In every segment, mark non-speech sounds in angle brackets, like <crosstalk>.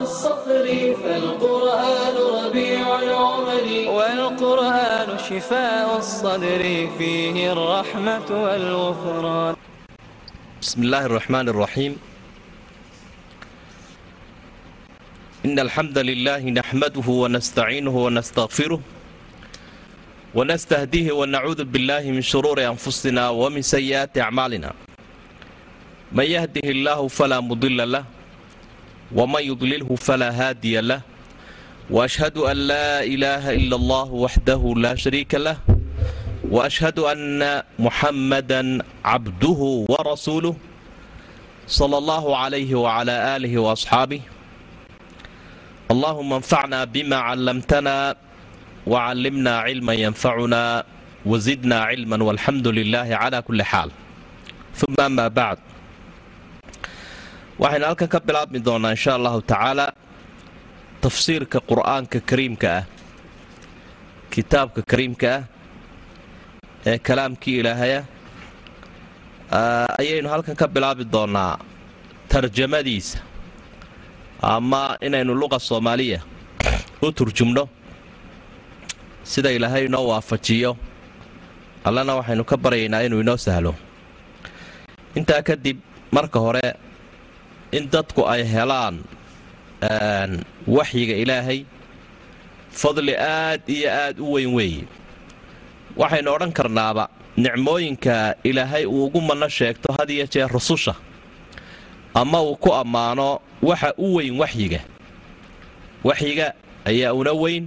السطر فالقرآن ربيع العمر والقرآن شفاء الصدر فيه الرحمة والغفران بسم الله الرحمن الرحيم إن الحمد لله نحمده ونستعينه ونستغفره ونستهديه ونعوذ بالله من شرور أنفسنا ومن سيئات أعمالنا من يهده الله فلا مضل له waman yudlilhu falaa haadiya lah waashhadu an laa ilaaha ila allahu waxdahu laa shariika lah waashhadu anna muxammadan cabduhu warasuuluh sala allahu calayhi wacalaa aalihi waasxaabih allahuma anfacna bima callamtana wacallimna cilman yanfacuna wasidna cilman walxamdu lilaahi calaa kulli xaal uma ama bacd waxaynu halkan ka bilaabmi doonaa insha allahu tacaala tafsiirka qur'aanka kariimka ah kitaabka kariimka ah ee kalaamkii ilaahaya ayaynu halkan ka bilaabi doonaa tarjamadiisa. Ama inaynu luqa soomaaliya u turjumno sida ilaahay inoo waafajiyo allana waxaynu ka baryaynaa inuu inoo sahlo. Intaa kadib marka hore in dadku ay helaan waxyiga ilaahay fadli aad iyo aad u weyn weeye waxaynu odhan karnaaba nicmooyinka ilaahay uu ugu manno sheegto had iyo jeer rususha ama uu ku ammaano waxa u weyn waxyiga. Waxyiga ayaa una weyn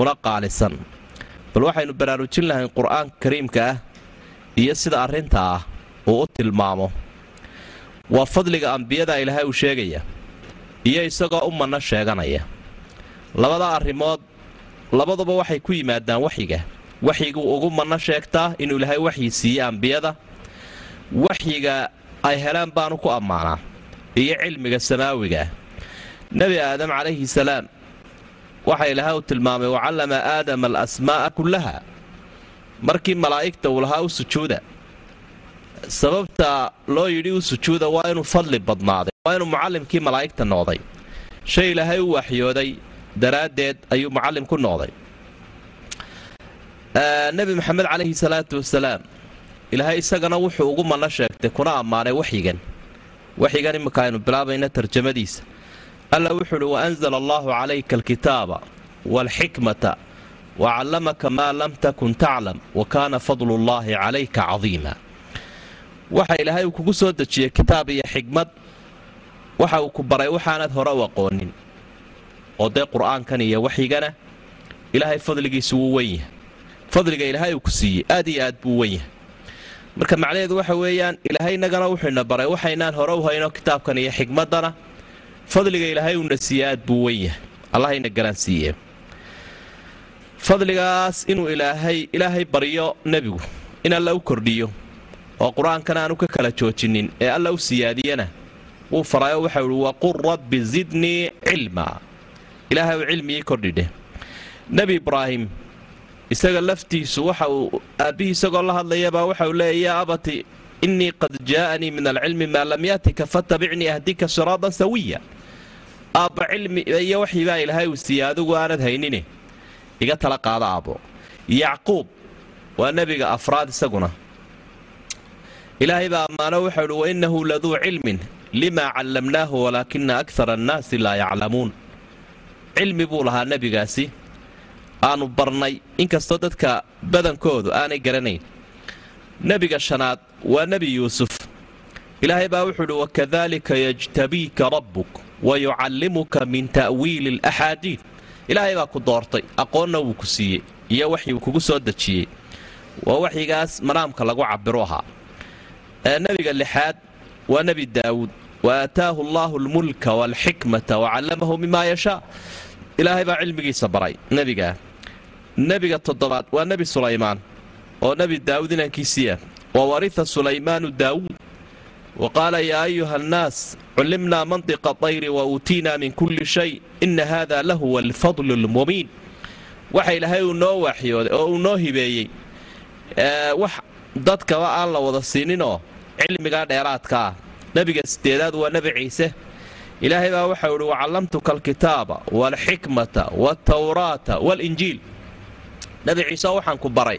una qaalisan. Bal waxaynu baraarujin lahayn qur'aanka kariimka ah iyo sida arrinta ah uu u tilmaamo waa fadliga ambiyada ilaahay uu sheegaya iyo isagoo u manno sheeganaya. Labada arrimood labaduba waxay ku yimaadaan waxyiga. Waxyiguu ugu manno sheegtaa inuu ilaahay waxyi siiye ambiyada. Waxyiga ay helaan baanu ku ammaanaa iyo cilmiga samaawigaah nebi aadam calayhi salaam waxa ilaahay uu tilmaamay wacallama aadama alasmaa'a kullaha. Markii malaa'igta uu lahaa u sujuuda sababta loo yidhi u sujuuda waa inuu fadli badnaaday waa inuu mucallimkii malaa'igta noqday. Shay ilaahay u waxyooday daraaddeed ayuu mucallim ku noqday nebi maxamed calayhi salaatu wasalaam ilaahay isagana wuxuu ugu manno sheegtay kuna ammaanay waxyigan. Waxyigan imminka aynu bilaabayna tarjamadiisa. Alla wuxuu uhi waanzala allaahu calayka alkitaaba waalxikmata wa callamaka maa lam takun taclam wa kaana fadlullaahi calayka cadiima waxa ilaahay uu kugu soo dejiyey kitaab iyo xikmad waxa uu ku baray waxaanad hore u aqoonin. Oo dee qur'aankan iyo waxyigana ilaahay fadligiisu wuu wen yahay. Fadliga ilaahay uu ku siiyey aad iyo aad buu wen yahay. Marka macnaheedu waxa weeyaan ilaahay innagana wuxuuna baray waxaynaan hore u hayno kitaabkan iyo xikmaddana fadliga ilaahay uuna siiye aad buu wen yahay. Allahayna garansiiye fadligaas inuu ilaahay ilaahay baryo nebigu in alla u kordhiyo oo qur'aankana aanu ka kala joojinin ee alla u siyaadiyana wuu farayo waxau ihi waqul rabbi zidnii cilmaa ilaahay u cilmigii kordhidheh nebi ibraahim isaga laftiisu waxa uu aabbihii isagoo la hadlayabaa waxauu leeya yaa abati innii qad jaa'anii min alcilmi maa lam yaatika fatabicnii ahdika siraadan sawiya. Aabba cilmi iyo waxibaa ilaahay uu siiye adigu aanad haynine. Iga tala qaada aabbo. Yacquub waa nebiga afraad isaguna ilaahay baa ammaano waxau uhi wainnahu laduu cilmin limaa callamnaahu walaakina akara annaasi laa yaclamuun. Cilmi buu lahaa nebigaasi. Aanu barnay inkastoo dadka badankoodu aanay garanayn. Nebiga shanaad waa nebi yuusuf. Ilaahay baa wuxuu uhi wakadalika yajtabiika rabbuk wa yucallimuka min ta'wiili alaxaadiid ilaahay baa ku doortay aqoonna wuu ku siiyey iyo waxyuu kugu soo dejiyey. Waa waxyigaas manaamka lagu cabiru ahaa nebiga lixaad waa nebi daawuud. Wa aataahu allaahu almulka waalxikmata wacallamahu mima yashaa ilaahay baa cilmigiisa baray nebigaa nebiga toddobaad waa nebi sulaymaan oo nebi daawuud inankiisiiya wa warita sulaymaanu daawuud. Wa qaala yaa ayuha annaas cullimnaa mantiqa tayri wa uutiinaa min kulli shay. Ina hada lahuwa alfadlu almubiin. Waxa ilaahay uu noo waaxyooday oo uu noo hibeeyey wax dadkaba aan la wada siininoo cilmigaa dheeraadka ah. Nebiga sideedaad waa nebi ciise. Ilaahay baa waxau ihi wacallamtuka alkitaaba waalxikmata waaltawraata waalinjiil nebi ciise waxaan ku baray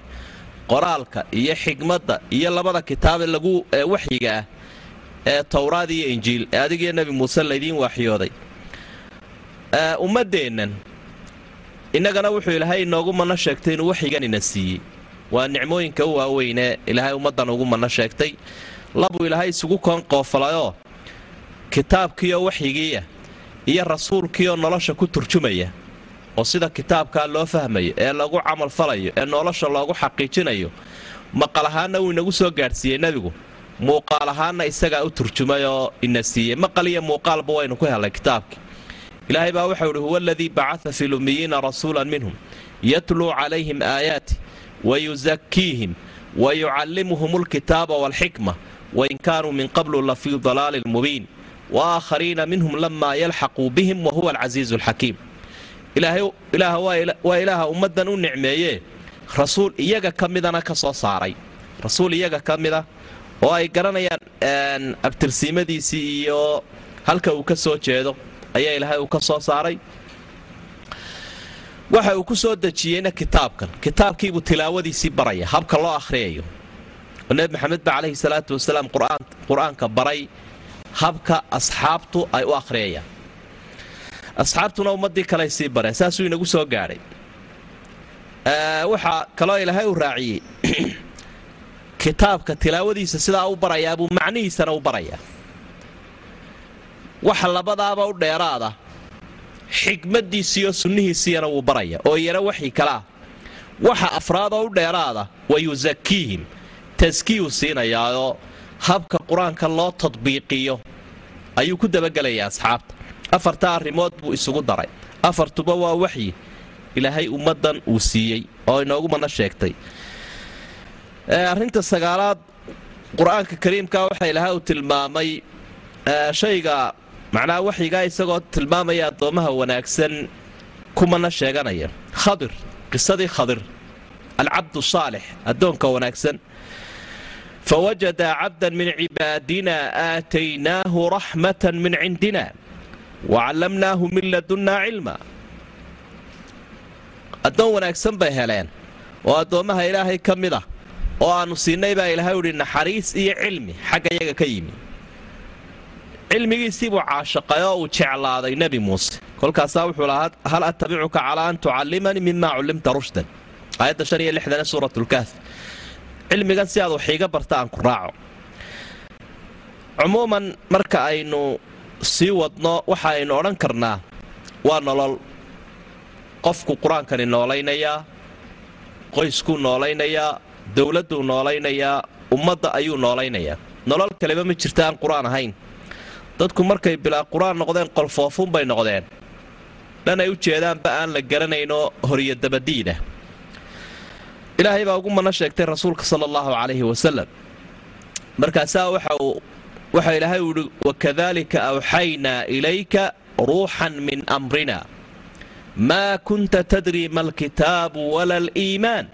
qoraalka iyo xikmadda iyo labada kitaabe lagu waxyiga ah ee towraad iyo injiil ee adigiyo nebi muuse laydiin waaxyooday ummaddeennan innagana wuxuu ilaahay inoogu manno sheegtay inuu waxyigan ina siiyey. Waa nicmooyinka u waaweynee ilaahay ummaddan ugu manno sheegtay labuu ilaahay isugu koonqoofalayoo kitaabkiioo waxyigiiya iyo rasuulkiioo nolosha ku turjumaya oo sida kitaabkaa loo fahmayo ee lagu camal falayo ee nolosha loogu xaqiijinayo maqal ahaanna wuu inagu soo gaadhsiiyey nebigu. Muuqaal ahaanna isagaa u turjumay oo ina siiyey. Maqal iyo muuqaalba waynu ku helay kitaabkii. Ilaahay baa waxau ihi huwa aladii bacaa fi lummiyiina rasuulan minhum yatluu calayhim aayaati wayusakiihim wayucallimuhum alkitaaba waalxikma wain kaanuu min qablu la fii dalaalin mubiin waaaakhariina minhum lamaa yalxaquu bihim wahuwa alcasiizu alxakiim waa ilaaha ummaddan u nicmeeyee rasuul iyaga ka midana ka soo saaray. Rasuul iyaga ka mida oo ay garanayaan abtirsiimadiisii iyo halka uu ka soo jeedo ayaa ilaahay uu ka soo saaray. Waxa uu ku soo dejiyeyna kitaabkan. Kitaabkiibuu tilaawadiisii baraya habka loo akhriyayo oo nebi maxamed ba calayhi salaatu wasalaam qur'aanka baray habka asxaabtu ay u akhriyayaan asxaabtuna ummaddii kaley sii bareen saasuu inagu soo gaadhay waxaa kaloo ilaahay uu raaciyey. <clears throat> Kitaabka tilaawadiisa sidaa u barayaa buu macnihiisana u barayaa. Waxa labadaaba u dheeraada xikmaddiisiiyo sunnihiisiyana wuu baraya oo iyana waxii kalaa waxa afraadoo u dheeraada wa yusakiihim taskiyuu siinayaayoo habka qur'aanka loo tadbiiqiyo ayuu ku dabagelayaa asxaabta. Afartaa arrimood buu isugu daray. Afartuba waa waxyi ilaahay ummaddan uu siiyey oo inoogu mana sheegtay. Arrinta sagaalaad qur'aanka kariimka waxa ilaahay uu tilmaamay shayga macnaha waxyigaa isagoo tilmaamaya addoommaha wanaagsan kumana sheeganaya. Khadir qisadii khadir alcabdu saalix addoonka wanaagsan fawajada cabdan min cibaadina aataynaahu raxmatan min cindina wacallamnaahu min ladunnaa cilma addoon wanaagsan bay heleen oo addoommaha ilaahay ka mid ah oo aannu siinay baa ilaahay uhi naxariis iyo cilmi xagga yaga ka yimi cilmigiisii buu caashaqay uu jeclaaday nebi muuse kolkaasaa wuxuu lahaa hal attabicuka calaa an tucallimanii mima cullimta rushdan aayadda shan iyo lixdane suuratulkaaf cilmigan si aad wax iiga barta aan ku raaco. Cumuuman marka aynu sii wadno waxa aynu odhan karnaa waa nolol. Qofku qur'aankani noolaynayaa qoyskuu noolaynayaa dowladduu noolaynayaa ummadda ayuu noolaynayaa nolol kaleba ma jirta aan qur'aan ahayn. Dadku markay bilaa qur'aan noqdeen qolfoofunbay noqdeen. Dhan ay u jeedaanba aan la garanaynoo horiyo dabadiidah ilaahay baa ugu mana sheegtay rasuulka sala allahu calayhi wasalam markaasaa waxa ilaahay u ihi wakadalika awxaynaa ilayka ruuxan min amrina. Maa kunta tadri ma alkitaabu wala aliimaan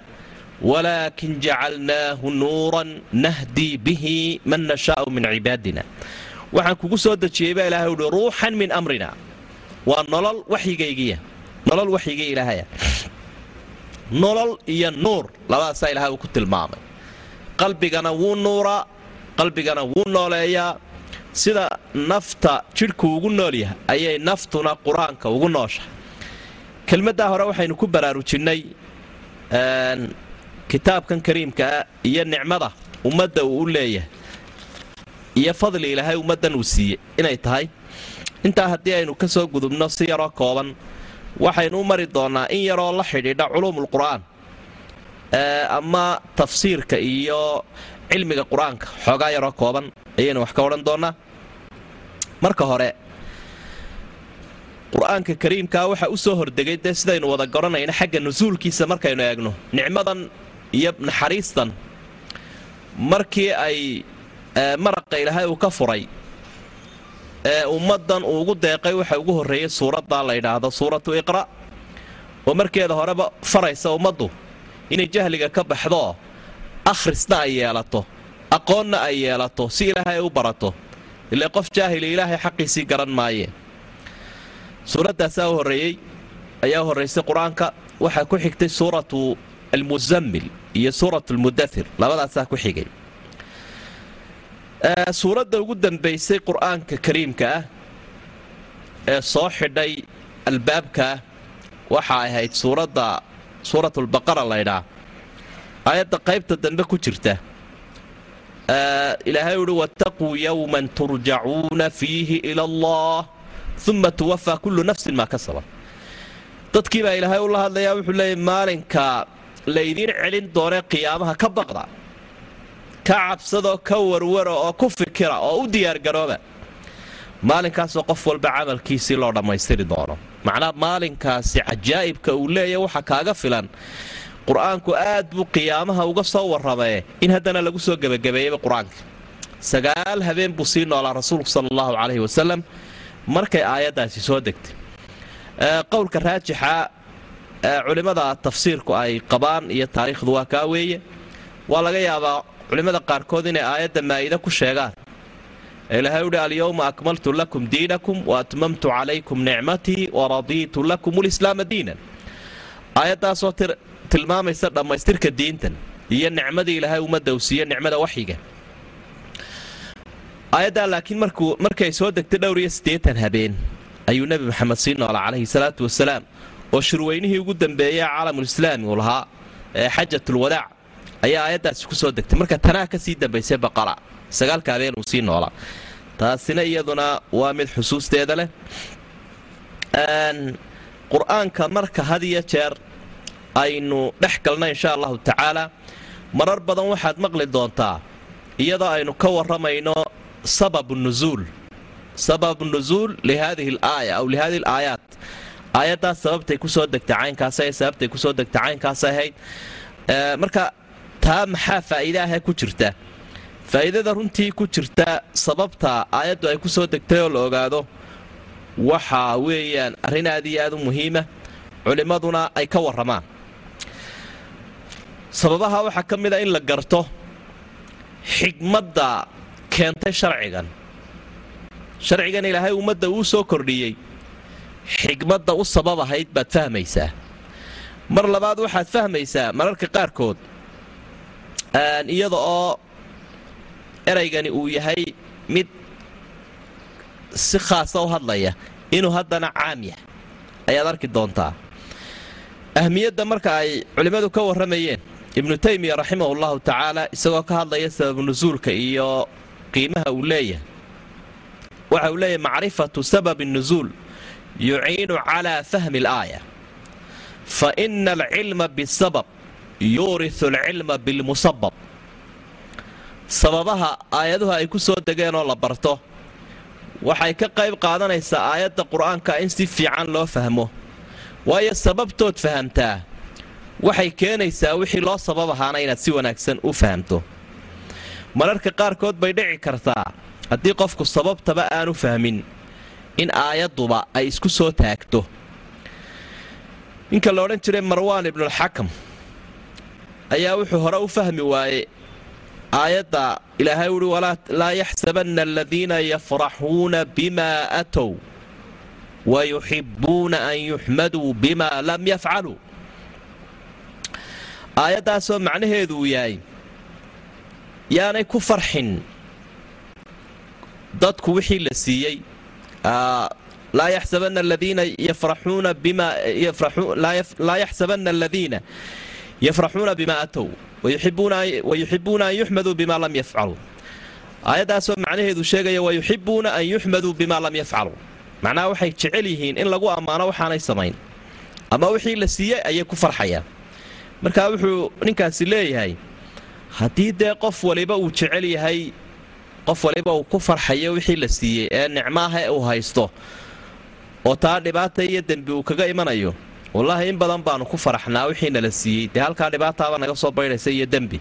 walaakin jacalnaahu nuuran nahdii bihi man nashaau min cibaadina. Waxaan kugu soo dejiyey baa ilahay uhi ruuxan min amrina. Waa nolol waxyigaygiya nolol waxyigii ilaahaya nolol iyo nuur labadaasaa ilahay uu ku tilmaamay. Qalbigana wuu nuuraa qalbigana wuu nooleeyaa. Sida nafta jidhku ugu nool yahay ayay naftuna qur'aanka ugu nooshahay. Kelmaddaa hore waxaynu ku baraarujinnay kitaabkan kariimkaa iyo nicmada ummadda uu u leeyahay iyo fadli ilaahay ummaddan uu siiyey inay tahay. Intaa haddii aynu ka soo gudubno si yaroo kooban waxaynu u mari doonnaa in yaroo la xidhiidha culuumulqur'aan ama tafsiirka iyo cilmiga qur'aanka. Xoogaa yaroo kooban ayaynu wax ka odhan doonnaa. Marka hore qur'aanka kariimkaa waxaa u soo hordegay dee sidaynu wada garanayno xagga nusuulkiisa markaynu eegno. Nicmadan iyo naxariistan. Markii ay maraqa ilaahay uu ka furay ee ummaddan uu ugu deeqay waxa ugu horreeyey suuraddaa la yidhaahdo suuratu iqra' oo markeeda horeba faraysa ummaddu inay jahliga ka baxdoo akhrisna ay yeelato aqoonna ay yeelato si ilaahay ay u barato ile qof jaahili ilaahay xaqiisii garan maayeen suuraddaasaa u horreeyey ayaa horraysay qur'aanka waxaa ku xigtay suuratu almuzammil iyo suuratu almudathir labadaasaa ku xigay suuradda ugu dambaysay qur'aanka kariimka ah ee soo xidhay albaabkaa waxa ahayd suuradda suuratulbaqara laydhaa aayadda qaybta dambe ku jirta. Ilaahay uhi wattaquu yowman turjacuuna fiihi ila allah uma tuwafaa kullu nafsin maa kasabat. Dadkii baa ilaahay ula hadlayaa wuxuu leeyay maalinka laydiin celin doonee qiyaamaha ka baqda ka cabsadoo ka warwara oo ku fikira oo u diyaargarooba maalinkaasoo qof walba camalkiisii loo dhammaystiri doono. Macnaa maalinkaasi cajaa'ibka uu leeyahy waxa kaaga filan. Qur'aanku aad buu qiyaamaha uga soo warramee in haddana lagu soo gebagabeeyeyba qur'aanka. Sagaal habeen buu sii noolaa rasuulku sala allahu calayhi wasalam markay aayaddaasi soo degtay. Qowlka raajixa culimmada tafsiirku ay qabaan iyo taariikhdu waa kaa weeye. Waa laga yaabaa culimmada qaarkood inay aayadda maa'ida ku sheegaan. Ilaahay uhi alyowma akmaltu lakum diinakum wa atmamtu calaykum nicmatii waradiitu lakum lislaama diinan. Aayaddaasoo tilmaamaysa dhammaystirka diintan iyo nicmadii ilaahay ummadda uu siiye nicmada waxyiga. Aayaddaa laakiin markay soo degtay dhowr iyo siddeetan habeen ayuu nebi maxamed sii noola calayhi salaatu wasalaam oo shirweynihii ugu dambeeyey caalamulislaami uu lahaa ee xajatulwadaac ayaa aayaddaasi ku soo degtay. Marka tanaa ka sii dambaysay baqara sagaalka habeen uu sii noolaa taasina iyaduna waa mid xusuusteeda leh. Qur'aanka marka had iyo jeer aynu dhex galna insha allahu tacaala marar badan waxaad maqli doontaa iyadoo aynu ka warramayno sababu nusuul sababu nusuul lihadihi alaaya aw lihadihi alaayaat. Aayaddaas sababtay ku soo degtay caynkaasay sababtay ku soo degtay caynkaasay ahayd. Marka taa maxaa faa'iidaaha ku jirta? Faa'iidada runtii ku jirta sababta aayaddu ay ku soo degtay oo la ogaado waxa weeyaan arrin aad iyo aad u muhiima culimmaduna ay ka warramaan. Sababaha waxaa ka mid a in la garto xigmadda keentay sharcigan. Sharcigan ilaahay ummadda uu soo kordhiyey xigmadda u sabab ahayd baad fahmaysaa. Mar labaad waxaad fahmaysaa mararka qaarkood iyada oo eraygani uu yahay mid si khaasa u hadlaya inuu haddana caam yahay. Ayaad arki doontaa. Ahmiyadda marka ay culimmadu ka warramayeen ibnu taymiya raximahu llahu tacaala isagoo ka hadlaya sababu nusuulka iyo qiimaha uu leeyahay. Waxa uu leeyahay macrifatu sababi nusuul yuciinu calaa fahmi alaaya fa ina alcilma bisabab yuurisu alcilma bilmusabab sababaha aayaduhu ay ku soo degeen oo la barto waxay ka qayb qaadanaysaa aayadda qur'aanka in si fiican loo fahmo. Waayo sababtood fahamtaa waxay keenaysaa wixii loo sabab ahaana inaad si wanaagsan u fahamto. Mararka qaarkood bay dhici kartaa haddii qofku sababtaba aanu fahmin in aayadduba ay isku soo taagto. Ninka la odhan jiray marwaan ibnulxakam ayaa wuxuu hore u fahmi waayey aayadda ilaahay uhi laa yaxsabanna aladiina yafraxuuna bima aatow wa yuxibbuuna an yuxmaduu bima lam yafcaluu aayaddaasoo macnaheedu uu yahay yaanay ku farxin dadku wixii la siiyey laa yaxsabana aladiina yafraxuuna bima laa yaxsabana aladiina yafraxuuna bima atow wayuxibuuna an yuxmaduu bima lam yafcaluu aayaddaasoo macnaheedu sheegaya wayuxibuuna an yuxmaduu bima lam yafcaluu macnaha waxay jecel yihiin in lagu ammaano waxaanay samayn ama wixii la siiyey ayay ku farxayaan markaa wuxuu ninkaasi leeyahay haddii dee qof waliba uu jecel yahay qof waliba uu ku farxayo wixii la siiyey ee nicmaaha uu haysto oo taa dhibaata iyo dembi uu kaga imanayo wallaahi in badan baanu ku faraxnaa wixiina la siiyey. Dee halkaa dhibaataaba naga soo baydhaysa iyo dembi.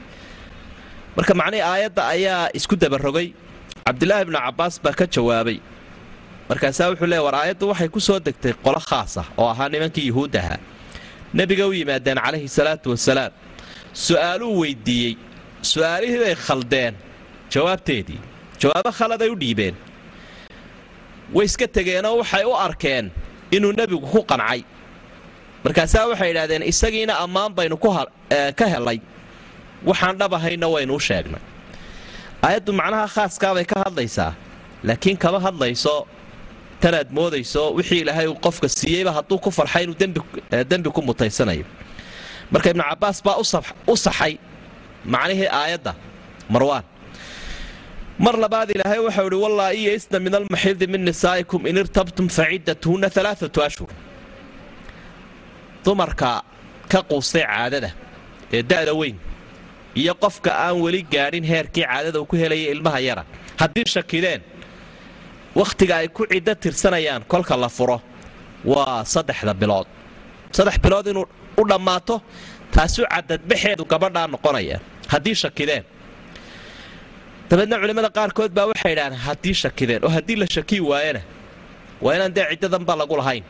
Marka macnihii aayadda ayaa isku dabarogay. Cabdilaahi bnu cabbaas baa ka jawaabay. Markaasaa wuxuu leey war aayaddu waxay ku soo degtay qolo khaas ah oo ahaa nimankii yuhuud nebiga u yimaadeen calayhi salaatu wasalaam su'aaluu weydiiyey. Su'aalihii bay khaldeen. Jawaabteedii jawaabo khaladay u dhiibeen. Way iska tegeenoo waxay u arkeen inuu nebigu ku qancay markaasaa waxay idhahdeen isagiina ammaan baynu ka helay. Waxaan dhab ahayna waynu u sheegnay. Aayaddu macnaha khaaskaabay ka hadlaysaa. Laakiin kama hadlayso tanaad moodayso wixii ilaahay uu qofka siiyeyba hadduu ku farxay inuu dembi ku mutaysanayo. Marka ibnu cabbaas baa u saxay macnihii aayadda. Marwaan. Mar labaad ilaahay waxau ihi wallaa iyo isna min almaxidi min nisaa'ikum in irtabtum faciddatuhunna alaaatu ashhur dumarka ka quustay caadada ee da'da weyn iyo qofka aan weli gaadhin heerkii caadada uu ku helaya ilmaha yara. Haddii shakideen wakhtiga ay ku ciddo tirsanayaan kolka la furo waa saddexda bilood. Saddex bilood inuu u dhammaato taasu cadadbaxeedu gabadhaa noqonaya. Haddii shakideen dabeedna culimmada qaarkood baa waxay idhahdeen haddii shakideen oo haddii la shakii waayana waa inaan dee ciddadanba lagu lahayn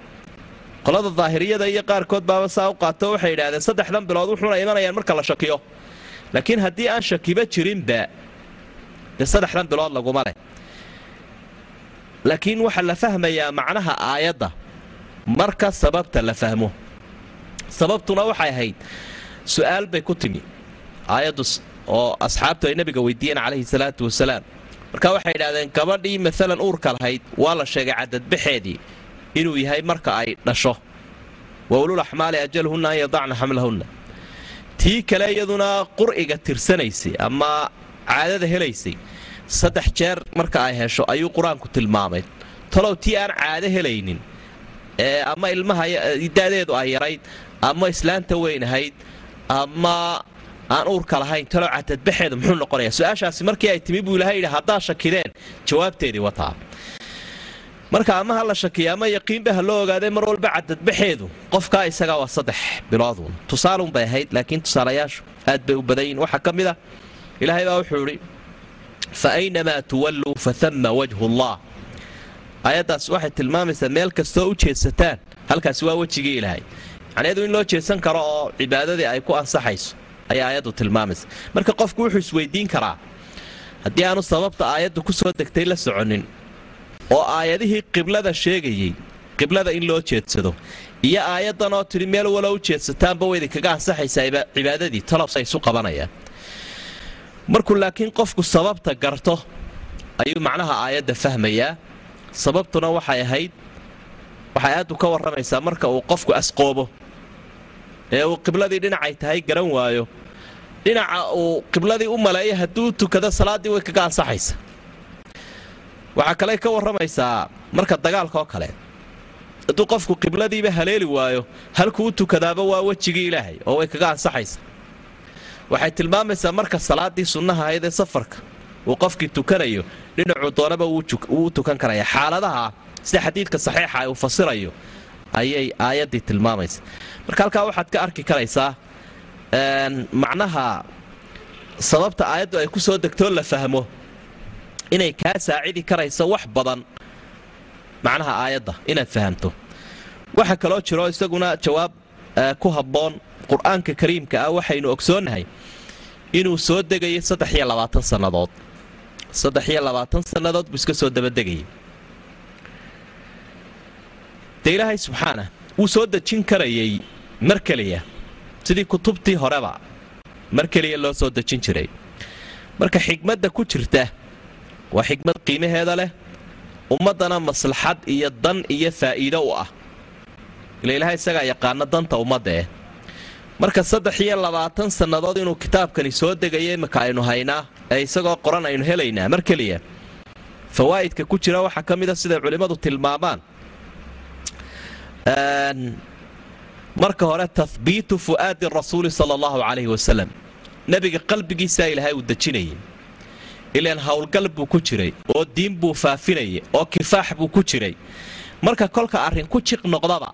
qolada daahiriyada iyo qaarkood baaba saa u qaato waxay idhahdeen saddexdan bilood wuxuuna imanayaan marka la shakiyo. Laakiin haddii aan shakiba jirinba dee saddexdan bilood laguma leh. Laakiin waxaa la fahmayaa macnaha aayadda marka sababta la fahmo. Sababtuna waxay ahayd su'aal bay ku timi. Aayaddu oo asxaabtu ay nebiga weydiiyeen calayhi salaatu wasalaam. Marka waxay idhahdeen gabadhii maalan uurka lahayd waa la sheegay cadadbaxeedii inuu yahay marka ay dhasho. Wa ulul ajalhunna an yadacna xamlahunna tii kale iyaduna qur'iga tirsanaysay ama caadada helaysay. Saddex jeer marka ay hesho ayuu qur'aanku tilmaamay. Talow tii aan caado helaynin ama ilmaha da'deedu ay yarayd ama islaanta weynahayd ama aan uurka lahayn talow cadadbaxeedu muxuu noqonayaa. Su'aashaasi markii ay timi buu ilahay yidhi haddaa shakideen jawaabteedii wataa marka ama ha la shakiya ama yaqiinba ha loo ogaaday mar walba cadadbaxeedu qofkaa isagaa waa saddex bilooduun tusaalunbay ahayd laakiin tusaalayaashu aad bay u badan yihiin waxaa ka mid a ilaahay baa wuxuu idhi fa aynamaa tuwalluu fa tama wajhu allah. Aayaddaas waxay tilmaamaysaa meel kastoo u jeedsataan halkaasi waa wejigii ilaahay. Macnaheedu in loo jeedsan karo oo cibaadadii ay ku ansaxayso ayaa aayaddu tilmaamaysa. Marka qofku wuxuu isweydiin karaa haddii aanu sababta aayaddu ku soo degtay la soconin oo aayadihii qiblada sheegayey qiblada in loo jeedsado. Iyo aayaddan oo tidhi meel walo u jeedsataanba waydi kaga ansaxaysaa cibaadadii talobsa isu qabanayaan. Markuu laakiin qofku sababta garto ayuu macnaha aayadda fahmayaa. Sababtuna waxay ahayd waxay aaddu ka warramaysaa marka uu qofku asqoobo. Ee uu qibladii dhinacay tahay garan waayo. Dhinaca uu qibladii u maleeyo hadduu tukado salaaddii way kaga ansaxaysa waxaa kale ka warramaysaa marka dagaalka oo kale. Hadduu qofku qibladiiba haleeli waayo halkuu u tukadaaba waa wejigii ilaahay oo way kaga ansaxaysa waxay tilmaamaysaa marka salaaddii sunnaha ahayd ee safarka uu qofkii tukanayo dhinacuu doonaba wuu tukan karaya xaaladaha sida xadiidka saxiixa uu fasirayo ayay aayaddii tilmaamaysa marka halkaa waxaad ka arki karaysaa macnaha sababta aayaddu ay ku soo degtoo la fahmo inay kaa saacidi karayso wax badan. Macnaha aayadda inaad fahamto. Waxaa kaloo jiro isaguna jawaab ku habboon qur'aanka kariimka ah waxaynu ogsoonnahay inuu soo degayo saddex iyo labaatan sannadood. Saddex iyo labaatan sannadood buu iska soo dabadegayay. Dee ilaahay subxaana wuu soo dejin karayay mar keliya. Sidii kutubtii horeba mar keliya loo soo dejin jiray. Marka xigmadda ku jirta waa xigmad qiimaheeda leh. Ummaddana maslaxad iyo dan iyo faa'iido u ah. Ila ilaahay isagaa yaqaana danta ummadda eh. Marka saddex iyo labaatan sannadood inuu kitaabkani soo degaya imika aynu haynaa ee isagoo qoran aynu helaynaa mar keliya fawaa'idka ku jira waxaa ka mid a siday culimmadu tilmaamaan. Marka hore tahbiitu fu'aadi rasuuli sala allahu calayhi wasalam nebiga qalbigiisaa ilaahay uu dejinayay ilaan howlgal buu ku jiray oo diin buu faafinayay oo kifaax buu ku jiray. Marka kolka arrin ku jiq noqdaba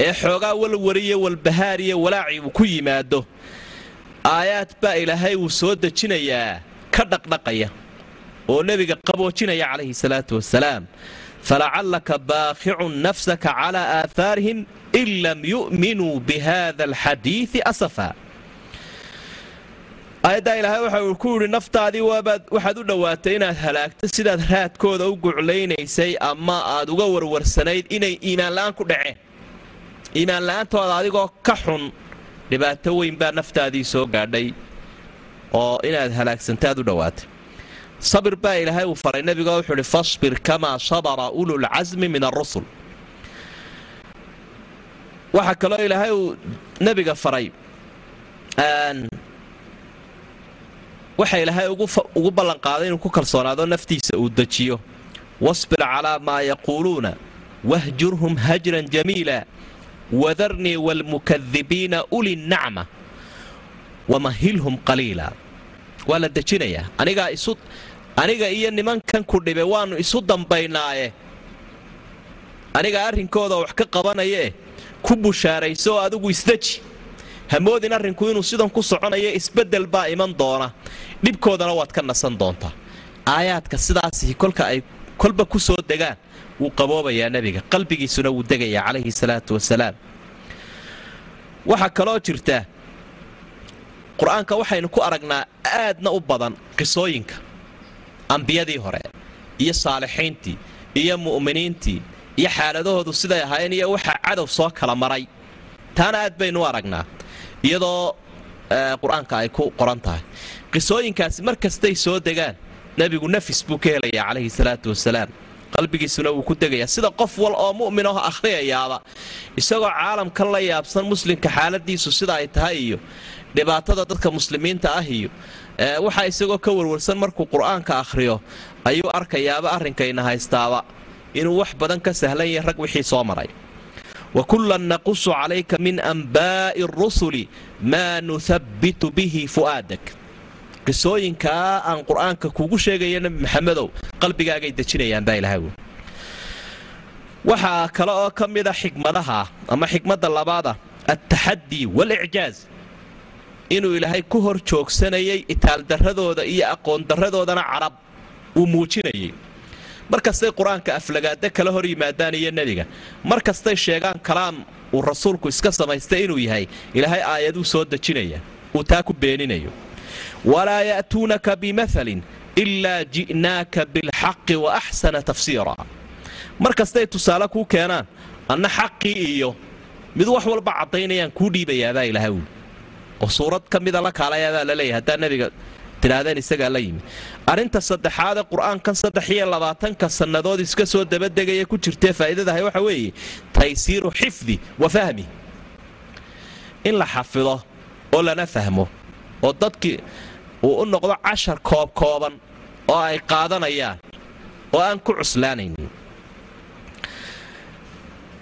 ee xoogaa walwariyo walbahaariyo walaaci uu ku yimaado aayaad baa ilaahay uu soo dejinayaa ka dhaqdhaqaya oo nebiga qaboojinaya calayhi salaatu wasalaam falacallaka baaqicun nafsaka calaa aahaarihim in lam yu'minuu bihada alxadiidi asafa aayaddaa ilaahay waxa ku yidhi naftaadii waxaad u dhowaatay inaad halaagto sidaad raadkooda u guclaynaysay ama aad uga warwarsanayd inay iimaanla'aan ku dhaceen. Iimaanla'aantooda adigoo ka xun dhibaato weyn baa naftaadii soo gaadhay oo inaad halaagsantaad u dhowaatay. Sabir baa ilaahay uu faray nebigo wuxuu uhi fasbir kamaa sabara ululcasmi min arusul waxaa kaloo ilaahay uu nebiga faray waxa ilaahay ugu ballanqaaday inuu ku kalsoonaado naftiisa uu dejiyo. Wasbir calaa maa yaquuluuna wahjurhum hajran jamiila wadarnii waalmukadibiina uli nnacma wamahilhum qaliila. Waa la dejinayaa aniga iyo nimankan ku dhibe waannu isu dambaynaaye. Anigaa arrinkooda wax ka qabanayae ku bushaarayso adigu isdeji hamoodin arrinku inuu sidan ku soconayo isbeddel baa iman doona. Dhibkoodana waad ka nasan doontaa aayaadka sidaasi kolka ay kolba ku soo degaan wuu qaboobayaa nebiga. Qalbigiisuna wuu degayaa calayhi salaatu wasalaam. Waxaa kaloo jirta qur'aanka waxaynu ku aragnaa aadna u badan qisooyinka. Ambiyadii hore iyo saalixiintii iyo mu'miniintii iyo xaaladahoodu siday ahaayeen iyo waxaa cadow soo kala maray. Taana aad baynu aragnaa iyadoo qur'aanka ay ku qoran tahay. Qisooyinkaasi mar kastay soo degaan nebigu nafis buu ka helayaa calayhi salaatu wasalaam qalbigiisuna wuu ku degayaa. Sida qof wal oo mu'min aho akhriyayaaba isagoo caalamkan la yaabsan muslimka xaaladiisu sida ay tahay iyo dhibaatada dadka muslimiinta ah iyo waxaa isagoo ka warwarsan markuu qur'aanka akhriyo ayuu arkayaaba arrinkayna haystaaba inuu wax badan ka sahlan yahay rag wixii soo maray wa kullan naqusu calayka min anbaa'i arusuli maa nuhabbitu bihi fu'aadak qisooyinkaa aan qur'aanka kugu sheegaya nebi maxamedow qalbigaagay dejinayaan baa ilahay wy waxaa kale oo ka mida xikmadaha ama xikmadda labaada altaxaddi waalicjaaz inuu ilaahay ku hor joogsanayay itaaldarradooda iyo aqoondarradoodana carab uu muujinayay mar kastay qur'aanka aflagaada kala hor yimaadaan iyo nebiga mar kastay sheegaan kalaam uu rasuulku iska samaystay inuu yahay ilaahay aayaduu soo dejinaya uu taa ku beeninayo. Walaa ya'tuunaka bimahalin ilaa ji'naaka bilxaqi wa axsana tafsiira. Mar kastay tusaale kuu keenaan anna xaqii iyo mid wax walba caddaynayaan kuu dhiibayaabaa ilahay wi oo suurad ka mida la kaalayaabaa la leeyahay haddaa nebiga tidhaahdeen isagaa la yimi. Arrinta saddexaadee qur'aankan saddex iyo labaatanka sannadood iska soo dabadegaya ku jirtee faa'iidadahay waxa weeye taysiiru xifdi wa fahmi. In la xafido oo lana fahmo oo dadkii uu u noqdo cashar koobkooban oo ay qaadanayaan oo aan ku cuslaanaynin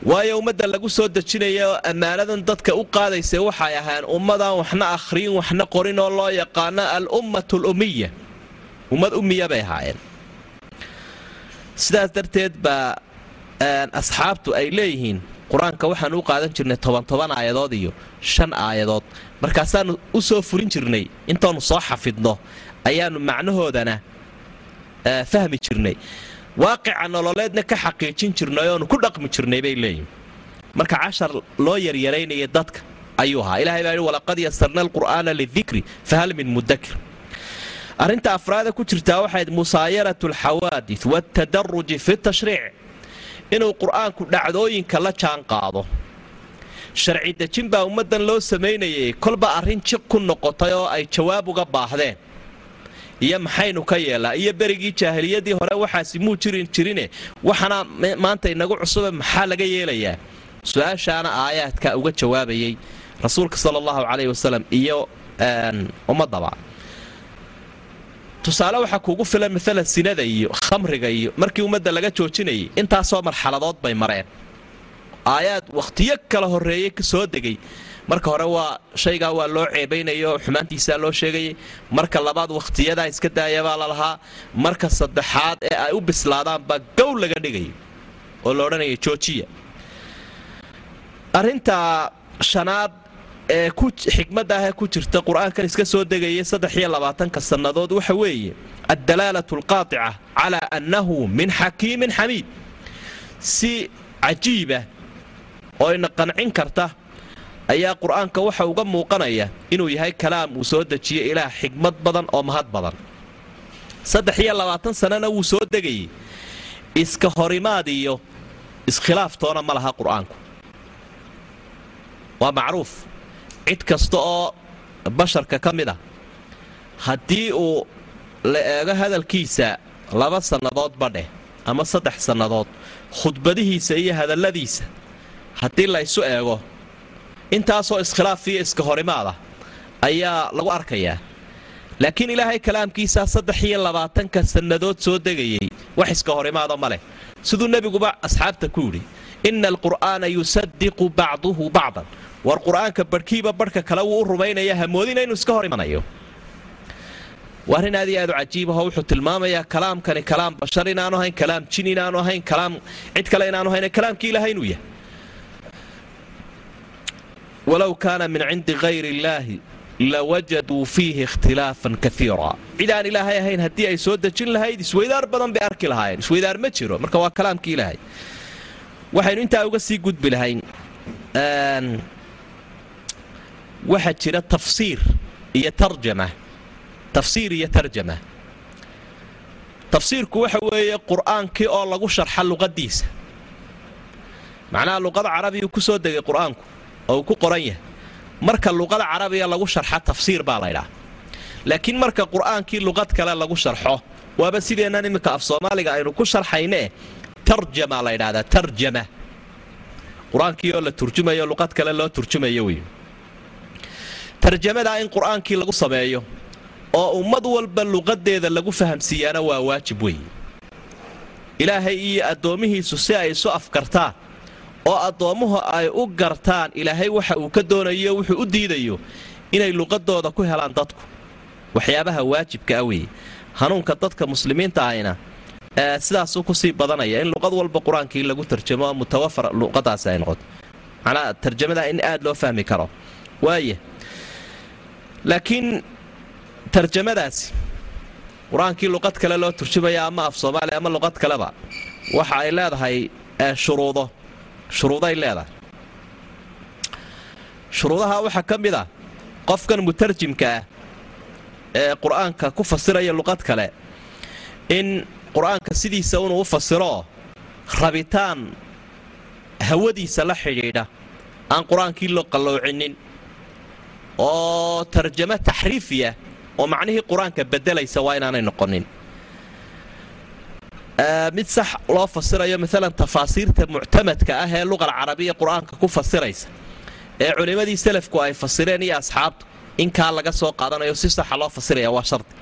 waayo ummadda lagu soo dejinaya oo ammaanadan dadka u qaadaysa waxay ahayn ummadaan waxna akhriyin waxna qorin oo loo yaqaano al-ummatu alummiya ummad ummiya bay ahaayeen. Sidaas darteed baa asxaabtu ay leeyihiin qur'aanka waxaanu u qaadan jirnay toban toban aayadood iyo shan aayadood. Markaasaanu u soo furin jirnay intaanu soo xafidno ayaanu macnahoodana fahmi jirnay waaqica nololeedna ka xaqiijin jirnay oonu ku dhaqmi jirnay bay leeyihiin marka cashar loo yaryaraynaya dadka ayuu ahaa. Ilahay baa yidhi walaqad yasarna alqur'aana lidikri fahal min mudakir arrinta afraada ku jirtaa waxayd musaayaratu alxawaadith waatadaruji fi tashriic inuu qur'aanku dhacdooyinka la jaan qaado. Sharci dejin baa ummaddan loo samaynayay kolba arrin jiq ku noqotay oo ay jawaab uga baahdeen iyo maxaynu ka yeelaa iyo berigii jaahiliyadii hore waxaasi muu jirin jirine waxana maanta inagu cusube maxaa laga yeelayaa? Su'aashaana aayaadka uga jawaabayay rasuulka sala allahu calayhi wasalam iyo ummadaba tusaale waxaa kuugu filan maalan sinada iyo khamriga iyo markii ummadda laga joojinayay intaasoo marxaladood bay mareen. Aayaad wakhtiyo kala horreeyey soo degay marka hore waa shaygaa waa loo ceebaynayo xumaantiisaa loo sheegayay marka labaad wakhtiyadaa iska daayabaa la lahaa. Marka saddexaad ee ay u bislaadaanbaa gow laga dhigay oo la odhanaya joojiya arrinta shanaad ee ah ee ku jirta qur'aankan iska soo degayay saddex iyo labaatanka sannadood waxa weeye addalaalatu alqaatica calaa annahu min xakiimin xamiid. Si cajiibah oo ina qancin karta ayaa qur'aanka waxa uga muuqanaya inuu yahay kalaam uu soo dejiye ilaah xikmad badan oo mahad badan. Saddex iyo labaatan sannana wuu soo degayay iska horimaad iyo iskhilaaftoona ma laha qur'aanku. Waa macruuf. Cid kasta oo basharka ka mid a haddii uu la eego hadalkiisa laba sannadood badheh ama saddex sannadood khudbadihiisa iyo hadalladiisa haddii la ysu eego intaasoo iskhilaaf iyo iska horimaada ayaa lagu arkayaa. Laakiin ilaahay kalaamkiisaa saddex iyo labaatanka sannadood soo degayay wax iska horimaado ma leh. Siduu nebiguba asxaabta ku yidhi inna alqur'aana yusadiqu bacduhu bacdan. War qur'aanka barhkiiba barhka kale wuu u rumaynaya hamoodina inuu iska hor imanayo waa arrin aad iyo aad u cajiibaho wuxuu tilmaamayaa kalaamkani kalaam bashar inaanu ahayn kalaam jin inaanu ahayn kalaam cid kale inaanu ahayn kalaamkii ilaahay inuu yahay walow kaana min cindi hayr illaahi lawajaduu fiihi ikhtilaafan kaiira cid aan ilaahay ahayn haddii ay soo dejin lahayd isweydaar badan bay arki lahaayeen isweydaar ma jiro marka waa kalaamkii ilaahay waxaynu intaa uga sii gudbi lahayn waxaa jira tafsiir iyo tarjama tafsiir iyo tarjama tafsiirku waxa weeye qur'aankii oo lagu sharxa luqadiisa macnaha luqada carabigu ku soo degay qur'aanku oo uu ku qoran yahay. Marka luqada carabiga lagu sharxa tafsiir baa laydhaa laakiin marka qur'aankii luqad kale lagu sharxo waaba sideennan iminka af soomaaliga aynu ku sharxaynee tarjama la ydhahdaa tarjama. Qur'aankii la turjumayo luqad kale loo turjumayo wey tarjamadaa in qur'aankii lagu sameeyo oo ummad walba luqadeeda lagu fahamsiiyaana waa waajib wey ilaahay iyo addoommihiisu si ay isu afkartaan oo addoommuhu ay u gartaan ilaahay waxa uu ka doonayo wuxuu u diidayo inay luqadooda ku helaan dadku. Waxyaabaha waajibka ah weeye. Hanuunka dadka muslimiinta ahayna sidaasuu ku sii badanaya in luqad walba qur'aankii lagu tarjamo mutawafar luqadaasi ay noqoto. Macnaa tarjamadaa in aad loo fahmi karo. Waaya laakiin tarjamadaasi qur'aankii luqad kale loo turjumaya ama af soomaaliya ama luqad kaleba waxa ay leedahay shuruudo shuruuday leedahay. Shuruudaha waxaa ka mid a qofkan mutarjimka ah ee qur'aanka ku fasiraya luqad kale in qur'aanka sidiisa inuu u fasiroo rabitaan hawadiisa la xidhiidha aan qur'aankii loo qalloocinin oo tarjamo taxriifiya oo macnihii qur'aanka beddelaysa waa inaanay noqonin mid sax loo fasirayo maalan tafaasiirta muctamadka ah ee luqal carabiya qur'aanka ku fasiraysa ee culimmadii selafku ay fasireen iyo asxaabtu inkaa laga soo qaadanayo si saxa loo fasiraya waa shardi.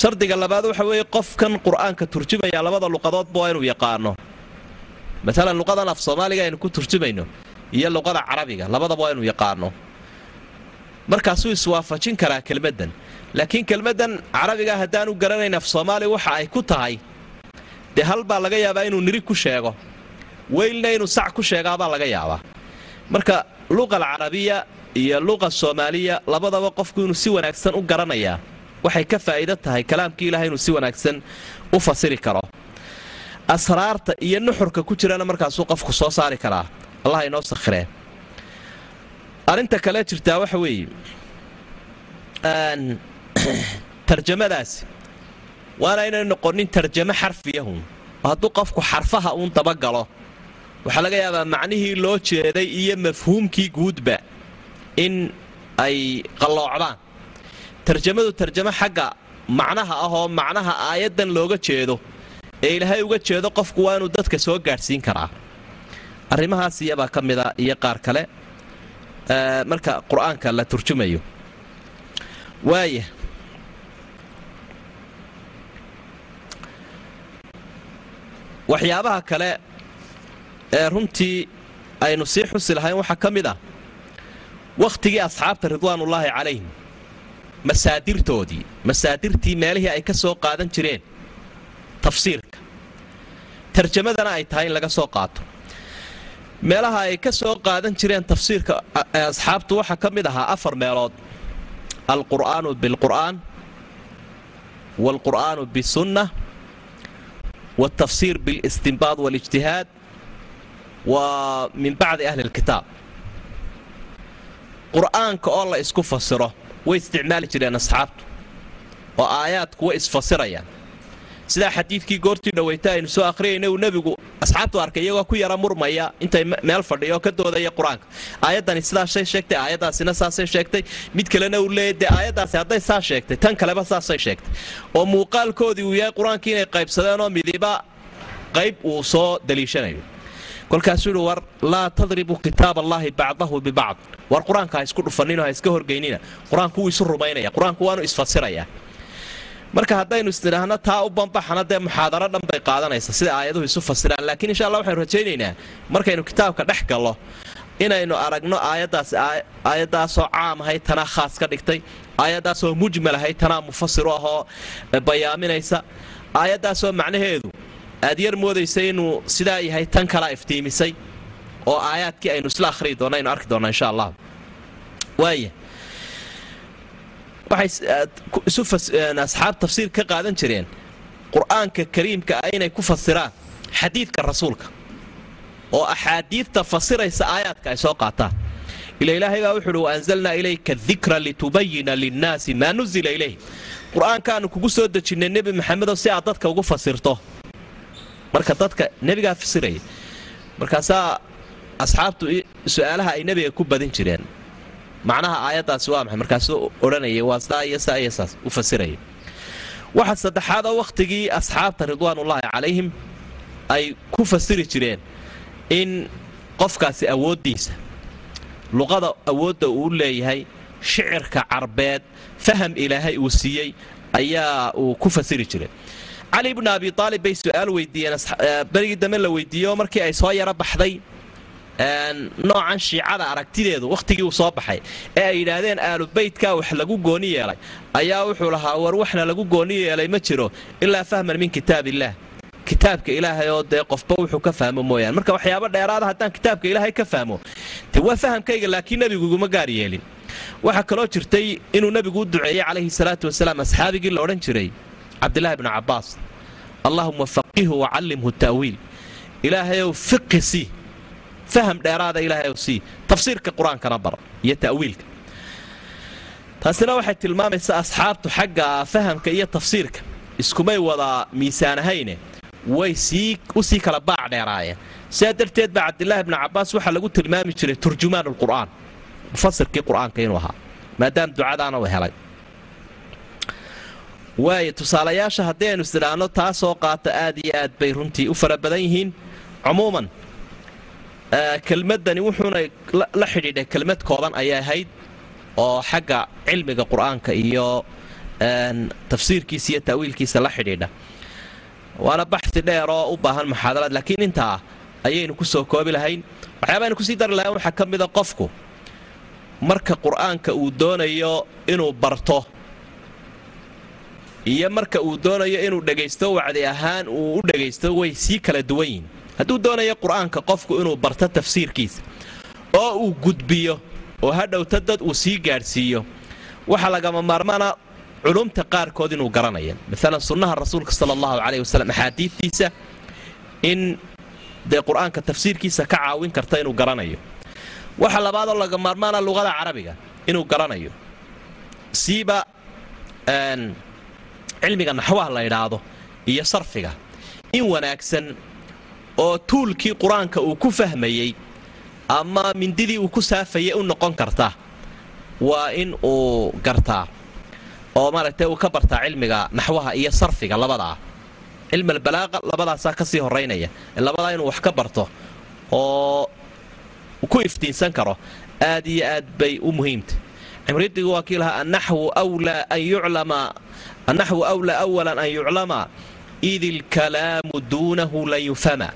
Shardiga labaad waxa weeye qofkan qur'aanka turjumaya labada luqadoodba waa inuu yaqaano. Maalan luqadan af soomaaliga aynu ku turjumayno iyo luqada carabiga labadaba waa inuu yaqaano. Markaasuu iswaafajin karaa kelmaddan laakiin kelmaddan carabiga haddaanu garanayn af soomaali waxa ay ku tahay dee hal baa laga yaabaa inuu niri ku sheego. Weylna inuu sac ku sheegaabaa laga yaabaa. Marka luqa alcarabiya iyo luqa soomaaliya labadaba qofku inuu si wanaagsan u garanayaa waxay ka faa'iido tahay kalaamkii ilahay inuu si wanaagsan u fasiri karo. Asraarta iyo nuxurka ku jirana markaasuu qofku soo saari karaa. Allah inoo sakhiree. Arrinta kale jirtaa waxa weeye. <clears throat> Tarjamadaasi waana inay noqonin tarjamo xarfiyahun hadduu qofku xarfaha uun dabagalo waxaa laga yaabaa macnihii loo jeeday iyo mafhuumkii guudba in ay qalloocdaan. Tarjamadu tarjamo xagga macnaha ah oo macnaha aayaddan looga jeedo ee ilaahay uga jeedo qofku waa inuu dadka soo gaadhsiin karaa. Arrimahaas iyabaa ka mida iyo qaar kale marka qur'aanka la turjumayo. Waaya waxyaabaha kale ee runtii aynu sii xusi lahayn waxaa ka mid ah wakhtigii asxaabta ridwaanullaahi calayhim masaadirtoodii masaadirtii meelihii ay ka soo qaadan jireen tafsiirka. Tarjamadana ay tahay in laga soo qaato. Meelaha ay ka soo qaadan jireen tafsiirka asxaabtu waxaa ka mid ahaa afar meelood. Alqur'aanu bilqur'aan waalqur'aanu bisunna bilistinbaad waalijtihaad wa min bacdi ahli lkitaab qur'aanka oo la isku fasiro way isticmaali jireen asxaabtu oo aayaadku way isfasirayaan sidaa xadiidkii goortii dhaweyta aynu soo akhriyayna uu nebigu asxaabtu arkay iyagoo ku yara murmaya intay meel fadhiya oo ka doodaya qur'aanka. Aayaddani sidaasay sheegtay aayaddaasina saasay sheegtay. Mid kalena uu leeyay dee aayaddaasi hadday saa sheegtay tan kaleba saasay sheegtay. Oo muuqaalkoodii uu yahay qur'aankii inay qaybsadeenoo midiba qayb uu soo daliishanayo kolkaasuu yihi war laa tadribu kitaab allaahi bacdahu bibacd war qur'aanka ha isku dhufaninoo ha iska horgeynina. Qur'aanku wuu isu rumaynaya qur'aanku waanu isfasirayaa marka haddaynu isnidhaahno taa u bambaxana dee muxaadaro dhan bay qaadanaysa sida aayaduhu isu fasiraan laakiin insha alla waxaynu rajaynaynaa markaynu kitaabka dhex gallo inaynu aragno aayaddaas aayaddaasoo caam ahayd tanaa khaas ka dhigtay aayaddaasoo mujmal ahayd tanaa mufasiru ahoo bayaaminaysa. Aayaddaasoo macnaheedu aad yar moodaysa inuu sidaa yahay tan kalaa iftiimisay oo aayaadkii aynu isla akhriyi doonna aynu arki doonnaa insha allah waaya waxay asxaab tafsiir ka qaadan jireen qur'aanka kariimka ah inay ku fasiraan xadiidka rasuulka. Oo axaadiidta fasiraysa aayaadka ay soo qaataan. Ila ilaahay baa wuxuuhi waanzalnaa ilayka dikra litubayina linnaasi maa nuzila ilayh qur'aankaanu kugu soo dejinnay nebi maxamedow si aad dadka ugu fasirto. Marka dadka nebigaa fasiraya markaasaa asxaabtu su'aalaha ay nebiga ku badin jireen macnaha aayaddaasi waa maxay? Markaasuu odhanayay waa saa iyo saa iyo saas u fasiraya waxa saddexaadoo wakhtigii asxaabta ridwaanullaahi calayhim ay ku fasiri jireen in qofkaasi awooddiisa luqada awoodda uu leeyahay shicirka carbeed faham ilaahay uu siiyey ayaa uu ku fasiri jiray. Cali bnu abi aalib bay su'aal weydiiyeen berigii dambe la weydiiyeoo markii ay soo yaro baxday noocan shiicada aragtideedu wakhtigii uu soo baxay ee ay yidhaahdeen aalubeytkaa wax lagu gooni yeelay ayaa wuxuu lahaa war waxna lagu gooni yeelay ma jiro ilaa fahman min kitaab kitaabka ilaahay oo dee qofba wuxuu ka fahmo mooyaane. Marka waxyaabo dheeraada haddaan kitaabka ilaahay ka fahmo de waa fahamkayga laakiin nebigu iguma gaar yeelin. Waxaa kaloo jirtay inuu nebigu u duceeyey calayhi salaatu wasalaam asxaabigii la odhan jiray cabdilaahi bnu cabbaas allahuma faqihu wacallimhu ta'wiil. Ilaahayow fiqi sii faham dheeraada ilaahay ow sii tafsiirka qur'aankana bar iyo ta'wiilka taasina waxay tilmaamaysaa asxaabtu xagga fahamka iyo tafsiirka iskumay wada miisaanahayne way sii u sii kala baac dheeraayeen sidaa darteed baa cabdilaahi bnu cabbaas waxaa lagu tilmaami jiray turjumaan alqur'aan mufasirkii qur'aanka inuu ahaa maadaama ducadaana u helay waaya tusaalayaasha haddii aynu isdhaahno taa soo qaata aad iyo aad bay runtii u fara badan yihiin cumuuman kelmaddani wuxuuna la xidhiidhay kelmad kooban ayay ahayd oo xagga cilmiga qur'aanka iyo tafsiirkiisa iyo ta'wiilkiisa la xidhiidha. Waana baxsi dheer oo u baahan muxaadaraad laakiin intaa ayaynu ku soo koobi lahayn. Waxyaabaaynu ku sii dari lahayn waxaa ka mida qofku. Marka qur'aanka uu doonayo inuu barto iyo marka uu doonayo inuu dhegaysto wacdi ahaan uu u dhegaysto way sii kala duwan yihiin hadduu doonayo qur'aanka qofku inuu barto tafsiirkiisa oo uu gudbiyo oo hadhowta dad uu sii gaadhsiiyo waxaa lagama maarmaana culumta qaarkood inuu garanaya maalan sunnaha rasuulka sala allahu caleyh wasalam axaadiidtiisa in dee qur'aanka tafsiirkiisa ka caawin karta inuu garanayo. Waxa labaadoo laga maarmaana luqada carabiga inuu garanayo. Siiba cilmiga naxwaha la idhaahdo iyo sarfiga. In wanaagsan oo tuulkii qur'aanka uu ku fahmayey ama mindidii uu ku saafayay u noqon karta waa in uu gartaa oo maaragtay uu ka bartaa cilmiga naxwaha iyo sarfiga labadaa cilmi albalaaqa labadaasaa ka sii horeynaya labadaa inuu wax ka barto oo ku iftiinsan karo aad iyo aad bay u muhiimta. Cimridigu waa kii lahaa anaxwu wlaa an yuclama id ilkalaamu duunahu lan yufhama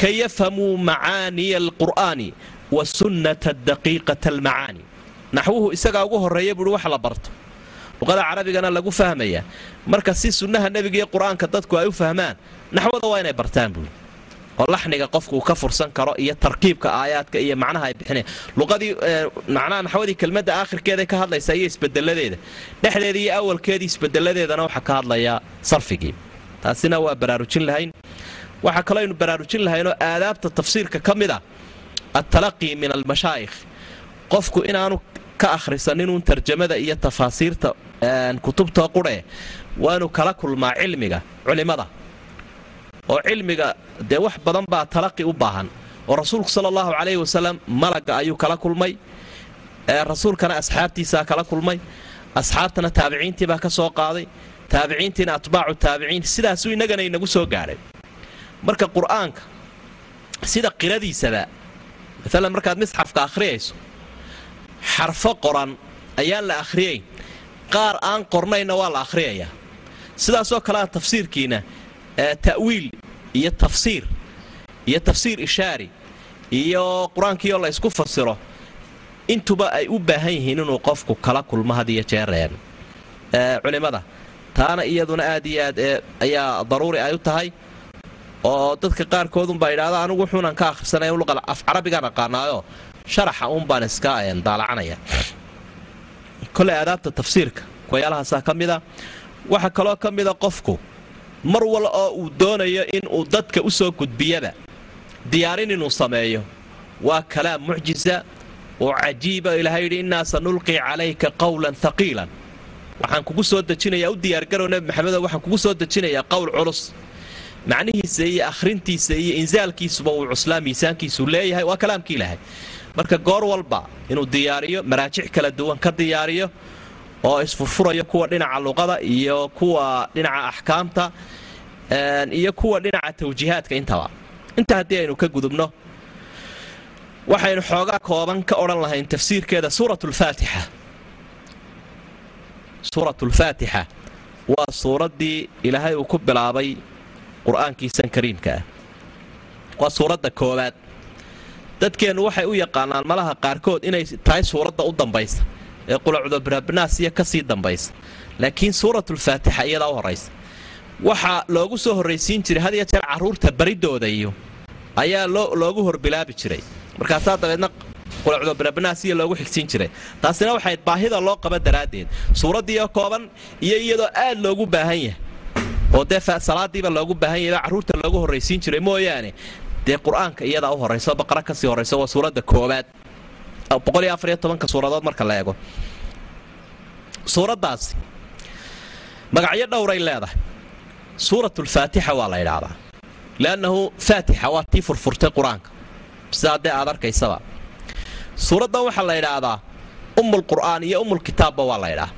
ka yafhamuu macaaniya alqur'aani wa sunnata daqiiqata almacaani naxwuhu isagaa ugu horreeya buuhi wax la barto luqada carabigana lagu fahmaya marka si sunnaha nebiga iyo qur'aanka dadku ay u fahmaan naxwada waa inay bartaan buui oo laxniga qofku uu ka fursan karo iyo tarkiibka aayaadka iyo macnaha ay bixinaya luqadii macnaha naxwadii kelmadda aakhirkeeday ka hadlaysaa iyo isbedeladeeda dhexdeeda iyo awalkeedii isbedeladeedana waxaa ka hadlayaa sarfigii taasina waa baraarujin lahayn. Waxaa kaloo aynu baraarujin lahaynoo aadaabta tafsiirka ka mid a altalaqii min almashaa'ikh qofku inaanu ka akhrisaninun tarjamada iyo tafaasiirta kutubta qurhe waanu kala kulmaa cilmiga culimmada oo cilmiga dee wax badan baa talaqi u baahan. Oo rasuulku sala allahu calayhi wasalam malagga ayuu kala kulmay. Rasuulkana asxaabtiisaa kala kulmay. Asxaabtana taabiciintiibaa ka soo qaaday taabiciintiina atbaacu taabiciin sidaasuu innagana inagu soo gaadhay marka qur'aanka sida qiradiisaba maalan markaad misxafka akhriyayso xarfo qoran ayaan la akhriyayn qaar aan qornayna waa la akhriyayaa. Sidaasoo kalea tafsiirkiina ta'wiil iyo tafsiir iyo tafsiir ishaari iyo qur'aankiioo la ysku fasiro intuba ay u baahan yihiin inuu qofku kala kulmo had iyo jeereen culimmada taana iyaduna aad iyo aad ayaa daruuri ay u tahay oo dadka qaarkoodunbaa yidhahda anigu wuxuunan ka akhrisanaya luqa af carabigaan aqaanaayo sharaxa uunbaan iska daalacanaya koley aadaabta tafsiirka kuwayaalahaasaa ka mida waxaa kaloo ka mida qofku mar wal oo uu doonayo inuu dadka u soo gudbiyaba diyaarin inuu sameeyo. Waa kalaam mucjisa oo cajiiba ilahay yidhi innaa sanulqii calayka qawlan haqiilan waxaan kugu soo dejinayaa u diyaargarow nebi maxamedo waxaan kugu soo dejinayaa qowl culus. Macnihiisa iyo akhrintiisa iyo insaalkiisuba uu cuslaa miisaankiisuu leeyahay waa kalaamkii ilaahay. Marka goor walba inuu diyaariyo maraajic kala duwan ka diyaariyo oo isfurfurayo kuwa dhinaca luqada iyo kuwa dhinaca axkaamta iyo kuwa dhinaca tawjiihaadka intaba. Intaa haddii aynu ka gudubno waxaynu xoogaa kooban ka odhan lahayn tafsiirkeeda suuratulfaatixa suuratulfaatixa waa suuraddii ilaahay uu ku bilaabay qur'aankiisan kariimka. Ah waa suuradda koowaad. Dadkeennu waxay u yaqaanaan malaha qaarkood inay tahay suuradda u dambaysa ee qulacudobirabnaasiya ka sii dambaysa. Laakiin suuratulfaatixa iyadaa u horraysa waxaa loogu soo horraysiin jiray had iyo jeer carruurta baridooda iyo ayaa loogu horbilaabi jiray. Markaasaa dabeedna qulacudobirabnaasiya loogu xigsiin jiray. Taasina waxayd baahida loo qaba daraaddeed. Suuraddiioo kooban iyo iyadoo aad loogu baahan yahay. Oo dee salaadiiba loogu baahan yahay baa carruurta loogu horraysiin jiray mooyaane. Dee qur'aanka iyadaa u horrayso baqara ka sii horrayso waa suuradda koowaad. Boqoliyoafariyotobanka suuradood marka la eego. Suuraddaasi magacyo dhowray leedahay. Suuratulfaatixa waa la yidhaahdaa. Liannahu faatixa waa tii furfurtay qur'aanka. Sidaa dee aad arkaysaba suuraddan waxaa la yidhaahdaa ummulqur'aan iyo ummulkitaabba waa la ydhaah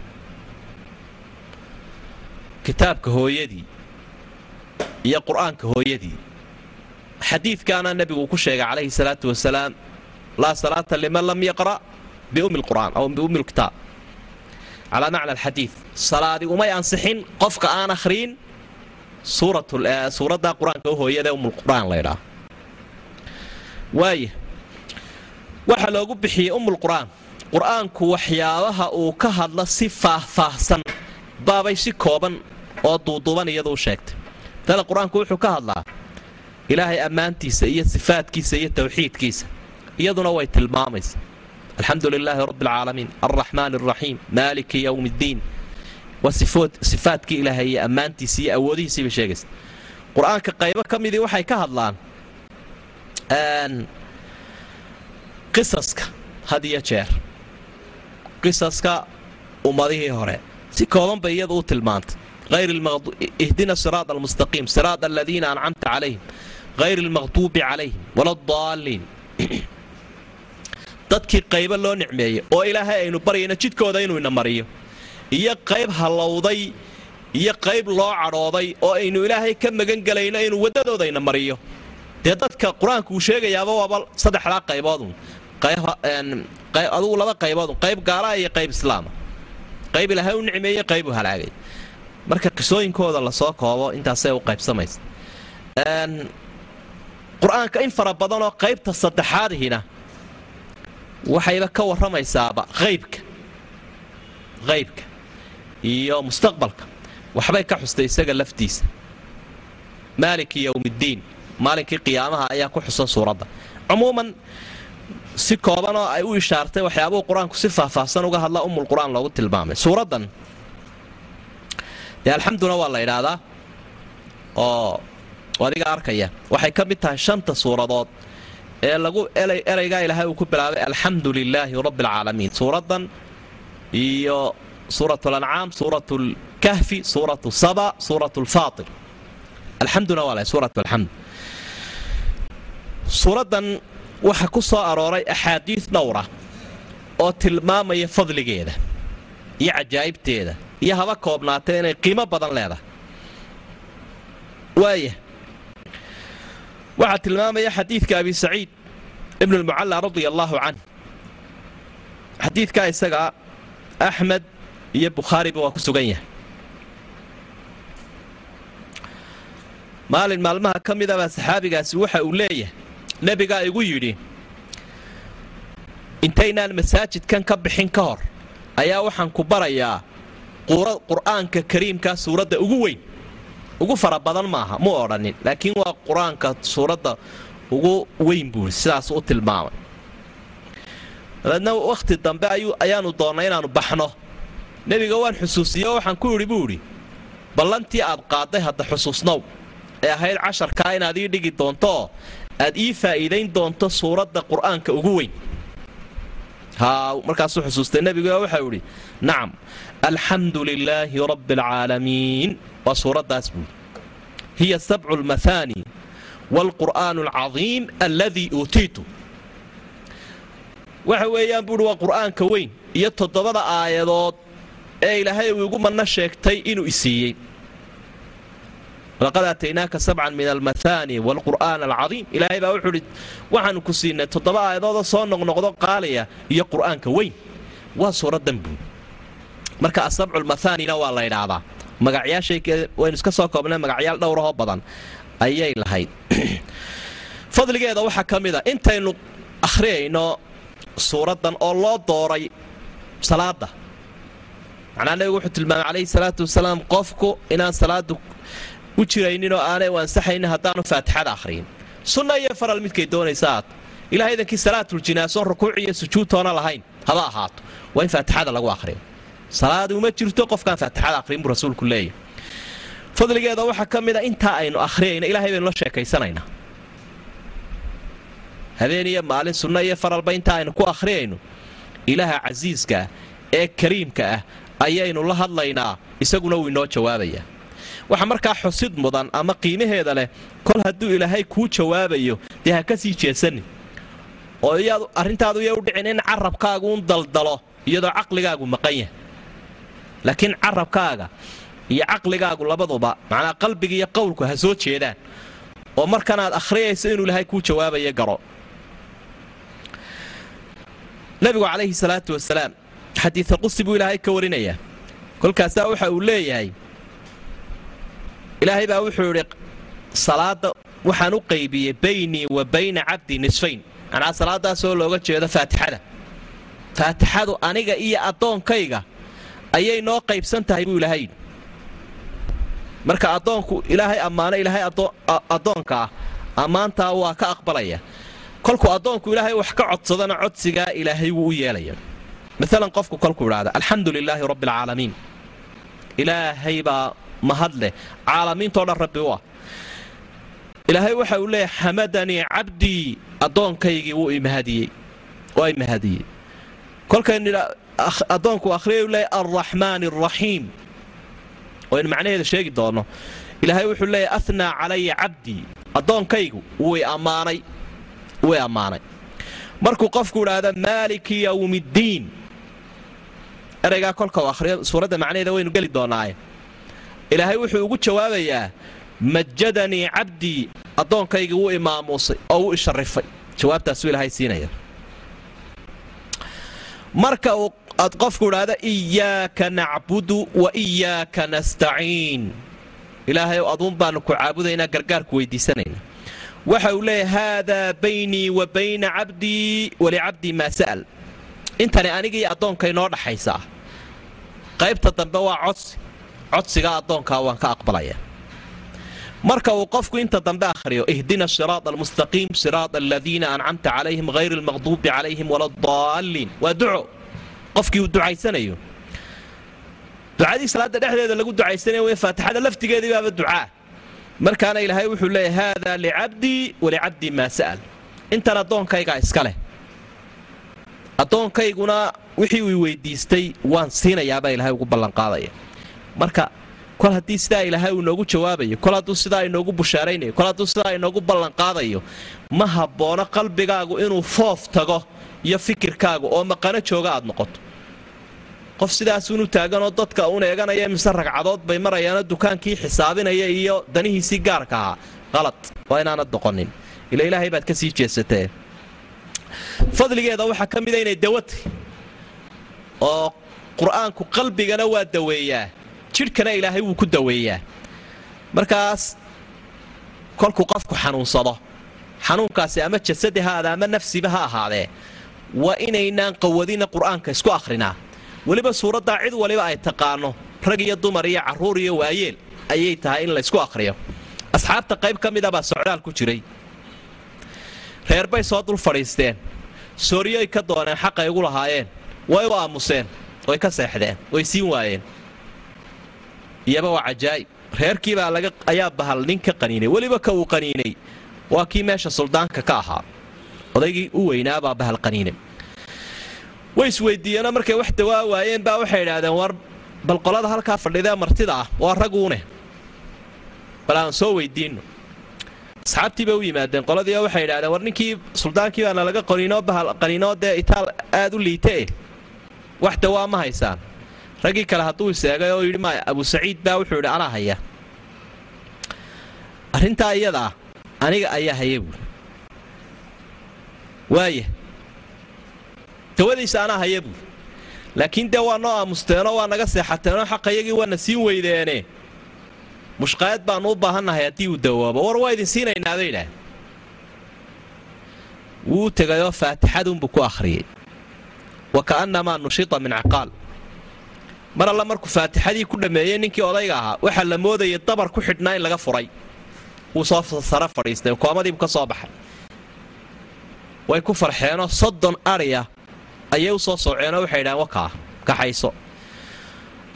kitaabka hooyadii iyo qur'aanka hooyadii. Xadiidkaana nebigu ku sheegay calayhi salaatu wasalaam laa salaata liman lam yaqra' biummi lqur'aan aw biummi lkitaab calaa macna alxadiid salaadi umay ansixin qofka aan akhriin suuradda qur'aanka hooyada ummulqur'aan laydhaa waaya waxaa loogu bixiyey ummulqur'aan qur'aanku waxyaabaha uu ka hadla si faahfaahsan baabay si kooban oo duuduuban iyadu u sheegtay. Tale qur'aanku wuxuu ka hadlaa ilaahay ammaantiisa iyo sifaadkiisa iyo tawxiidkiisa. Iyaduna way tilmaamaysa alxamdu lilaahi rabbi alcaalamiin alraxmaan alraxiim maaliki yowm ddiin waa ilaahay iyo ammaantiisa iyo awoodihiisii sheegaysa qur'aanka qaybo ka midii waxay ka hadlaan qisaska had iyo jeer. Qisaska ummadihii hore. Si kooban bay iyadu u tilmaantay. Ihdina siraad almustaqiim siraad aladiina ancamta calayhim hayr almaqduubi calayhim waladaalliin dadkii qaybo loo nicmeeyey oo ilaahay aynu baryayno jidkooda inuu ina mariyo iyo qayb hallowday iyo qayb loo cadhooday oo aynu ilaahay ka magan gelayno inuu waddadoodayna mariyo dee dadka qur'aanku uu sheegayaaba waaba saddexdaa qayboodun adugu laba qayboodun qayb gaalaa iyo qayb islaama qayb ilaahay u nicmeeye qayb u halaagay. Marka qisooyinkooda la soo koobo intaasay u qaybsamaysa. Qur'aanka in fara badanoo qaybta saddexaadihina waxayba ka warramaysaaba qaybka. Qaybka iyo mustaqbalka. Waxbay ka xustay isaga laftiisa. Maaliki yowmiddiin maalinkii qiyaamaha ayaa ku xusan suuradda. Cumuuman si koobanoo ay u ishaartay waxyaabuhu qur'aanku si faahfaahsan uga hadla umul qur'aan loogu tilmaamay. Suuraddan dee alxamduna waa la idhaahdaa oo adiga arkaya waxay ka mid tahay shanta suuradood ee lagu eraygaa ilaahay uu ku bilaabay alxamdu lilaahi rabbi alcaalamiin suuraddan iyo suurat lancaam suurat lkahfi suuratu saba suurat lfaatir alxamduna waa la suurat alxamd suuraddan waxaa ku soo arooray axaadiid dhowra oo tilmaamaya fadligeeda iyo cajaa'ibteeda iyo haba koobnaatee inay qiimo badan leedahay. Waaya waxaa tilmaamaya xadiidka abi saciid ibn lmucalla radia allaahu canh xadiidkaa isagaa axmed iyo bukhaariba waa ku sugan yahay. Maalin maalmaha ka midabaa saxaabigaasi waxa uu leeyahay nebigaa igu yidhi intaynaan masaajidkan ka bixin ka hor ayaa waxaan ku barayaa qur'aanka kariimkaa suuradda ugu weyn. Ugu fara badan maaha mu odhanin laakiin waa qur'aanka suuradda ugu weyn buui sidaas u tilmaamay. Dabeedna wakhti dambe ayaanu doonnay inaannu baxno. Nebiga waan xusuusiyo waxaan ku idhi buu idhi ballantii aad qaadday hadda xusuusnow ee ahayd casharkaa inaad ii dhigi doontooo aad ii faa'iidayn doonto suuradda qur'aanka ugu weyn. Markaasuu xusuustay nebigu waxau idhi nacam alxamdu lilaahi rabbi alcaalamiin waa suuraddaas buui hiya sabcu lmahaani waalqur'aanu alcadiim alladii uutiitu waxa weeyaan buuhi waa qur'aanka weyn iyo toddobada aayadood ee ilaahay uu igu manno sheegtay inuu isiiyey laqad aataynaaka sabcan min almahaani waalqur'aan alcadiim. Ilaahay baa wuxuu idhi waxaanu ku siinay toddoba aayadoodoo soo noqnoqdo qaaliya iyo qur'aanka weyn. Waa suuraddan buui marka asabcu waa la ydhaahdaa magacyaashay waynu iska soo koobnay magacyaal dhowrahoo badan ayay lahayd. <clears throat> Fadligeeda waxaa ka mid a intaynu akhriyayno suuraddan oo loo dooray salaadda. Macnaa nebigu wuxuu tilmaamay calayhi salaatu wasalaam qofku inaan salaaddu u jiraynin oo aanay u ansaxaynin haddaanu faatixada akhriyin. Sunna iyo faral midkay doonaysa aad ilahay idankii salaatuljinaasoon rukuuc iyo sujuudtoona lahayn haba ahaato. Waa in faatixada lagu akhriyo. Salaadi uma jirto qofkaan faatixada akhriyin buu rasuulku leeyahy fadligeeda waxaa ka mid a intaa aynu akhriyayna ilahay baynu la sheekaysanaynaa. Habeen iyo maalin sunno iyo faralba intaa aynu ku akhriyayno ilaaha casiiska ah ee kariimka ah ayaynu la hadlaynaa isaguna wuu inoo jawaabayaa waxa markaa xusid mudan ama qiimaheeda leh. Kol hadduu ilaahay kuu jawaabayo dee ha ka sii jeesanin oo iyaad arrintaadu iya u dhicin in carabkaaguun daldalo iyadoo caqligaagu maqan yahay. Laakiin carabkaaga iyo caqligaagu labaduba macnaa qalbiga iyo qowlku ha soo jeedaan. Oo markanaad akhriyayso inuu ilaahay kuu jawaabayo garo. Nabigu calayhi salaatu wasalaam xadiida qusi buu ilaahay ka warinayaa kolkaasaa waxa uu leeyahay ilaahay baa wuxuu idhi salaadda waxaan u qaybiyey baynii wa bayna cabdii nisfayn. Macnaa salaadaasoo looga jeedo faatixada. Faatixadu aniga iyo addoonkayga ayay noo qaybsan tahay buu ilaahay marka addoonku ilaahay ammaano ilaahay addoonka ah ammaantaa waa ka aqbalaya. Kolkuu addoonku ilaahay wax ka codsadana codsigaa ilaahay wuu u yeelaya. Maalan qofku kolkuu idhaahda alxamdu lilaahi rabbi alcaalamiin ilaahay baa mahad leh caalamiintoo dhan rabbi u ah. Ilaahay waxa uu leeyahy xamadanii cabdii addoonkaygii wuu imahadiyey waa imahadiyey kolkaynu addoonku akhriyay u leeyahy alraxmaan alraxiim waynu macnaheeda sheegi doonno ilaahay wuxuu leeyahy ahnaa calaya cabdii addoonkaygu wuu ammaanay way ammaanay. Markuu qofku idhaahda maaliki yowmiddiin eraygaa kolka uu akhriyo suuradda macnaheeda waynu geli doonaaye ilaahay wuxuu ugu jawaabayaa majadanii cabdii addoonkaygii wuu imaamuusay oo wuu isharifay jawaabtaasuu ilaahay siinaya marka uu qofku idhaahdo iyaaka nacbudu wa iyaaka nastaciin. Ilaahay aduun baanu ku caabudaynaa gargaarku weydiisanayna waxa uu leeyahy haadaa baynii wa bayna cabdii walicabdii maa sa'al. Intani anigii addoonka inoo dhaxaysaa. Qaybta dambe waa codsi codsigaa addoonkaa waan ka aqbalaya. Marka uu qofku inta dambe akhriyo ihdina siraad almustaqiim siraad aladiina ancamta calayhim hayr almaqduubi calayhim waladaalliin waa duco. Qofkii uu ducaysanayo ducadii salaadda dhexdeeda lagu ducaysanayo wey faatixada laftigeedii ducaa. Markaana ilaahay wuxuu leeyahy haadaa licabdii walicabdii maa sa'al. Intan addoonkaygaa iska leh. Addoonkayguna wixii uu weydiistay waan siinayaabaa ilaahay ugu ballanqaadaya marka kol haddii sidaa ilaahay uu inoogu jawaabayo kol hadduu sidaa inoogu bushaaraynayo kol hadduu sidaa inoogu ballanqaadayo ma habboono qalbigaagu inuu foof tago iyo fikirkaagu oo maqano jooga aad noqoto. Qof sidaasuunu taaganoo dadka uun eeganaya mise ragcadood bay marayaanoo dukaankii xisaabinaya iyo danihiisii gaarka ahaa qalad waa inaanad doqonin ila ilaahay baad ka sii jeesatee. Fadligeeda waxaa ka mida inay dawatay oo qur'aanku qalbigana waa daweeyaa jidhkana ilaahay wuu ku daweeyaa. Markaas kolkuu qofku xanuunsado. Xanuunkaasi ama jasadi ha aada ama nafsiba ha ahaadee waa inaynaan qawadina qur'aanka isku akhrinaa. Weliba suuraddaa cid waliba ay taqaano rag iyo dumar iyo carruur iyo waayeel ayay tahay in laysku akhriyo. Asxaabta qayb ka mida baa socdaal ku jiray. Reer bay soo dul fadhiisteen. Sooryoy ka dooneen xaqay ugu lahaayeen. Way u aamuseen way ka seexdeen way siin waayeen iyaba waa cajaa'ib reerkiibaa ayaa bahal nin ka qaniinay. Weliba ka uu qaniinay. Waa kii meesha suldaanka ka ahaa. Odaygii u weynaabaa bahal qaniinay. Way isweydiiyeenoo markay wax dawaa waayeen baa waxay idhaahdeen war bal qolada halkaa fadhidee martida ah. Waa raguune bal aan soo weydiinno. Asxaabtii bay u yimaadeen. Qoladii waxay idhahdeen war ninkii suldaankii baana laga qaniinoo bahal qaniinoo dee itaal aad u liitee. Wax dawaa ma haysaan raggii kale hadduu iseegay oo yidhi maya abu saciid baa wuxuu yidhi anaa haya. Arrintaa iyadaa aniga ayaa haya buuri waaya dawadiisa anaa haya buuri laakiin dee waa noo aamusteenoo waa naga seexateenoo xaqayagii waana siin weydeene. Mushqaayad baannu u baahannahay haddii uu dawoobo war waa idin siinaynaa bay idhaah wuu tegayoo faatixadunbuu ku akhriyey. Wa ka'annamaa nushita min caqaal mar alla markuu faatixadii ku dhammeeyey ninkii odayga ahaa waxaa la moodayay dabar ku xidhnaa in laga furay. Wuu soo sare fadhiistay koomadiibu ka soo baxay. Way ku farxeenoo soddon adhiya ayay u soo sooceenoo waxay idhahaan wakaa kaxayso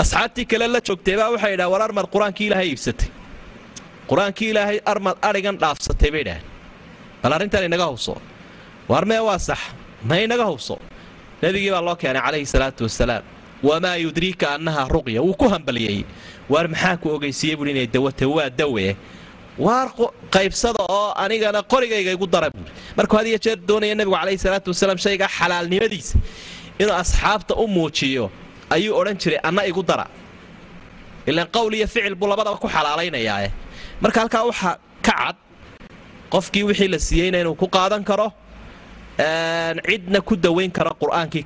asxaabtii kale la joogtaybaa waxay idhahan war armad qur'aankii ilaahay iibsatay. Qur'aankii ilaahay armad adhigan dhaafsatay bay idhahaan bal arrintan inaga hubso war mee waa sax? Ma inaga hubso nebigii baa loo keenay calayhi salaatu wasalaam wamaa yudriika annaha ruqya wuu ku hambaliyey waar maxaa ku ogeysiiyey buui inay dawata waa dawe waar qaybsada oo anigana qorigayga igu dara buuri markuu had jeer doonaya nebigu calayhi salaatu wasalaam shaygaa xalaalnimadiisa inuu asxaabta u muujiyo ayuu odhan jiray anna igu dara ilaan qowl iyo ficil buu labadaba ku xalaalaynayaae marka halkaa waxaa ka cad qofkii wixii la siiyeyna inuu ku qaadan karo cidna ku dawayn karo qur'aankii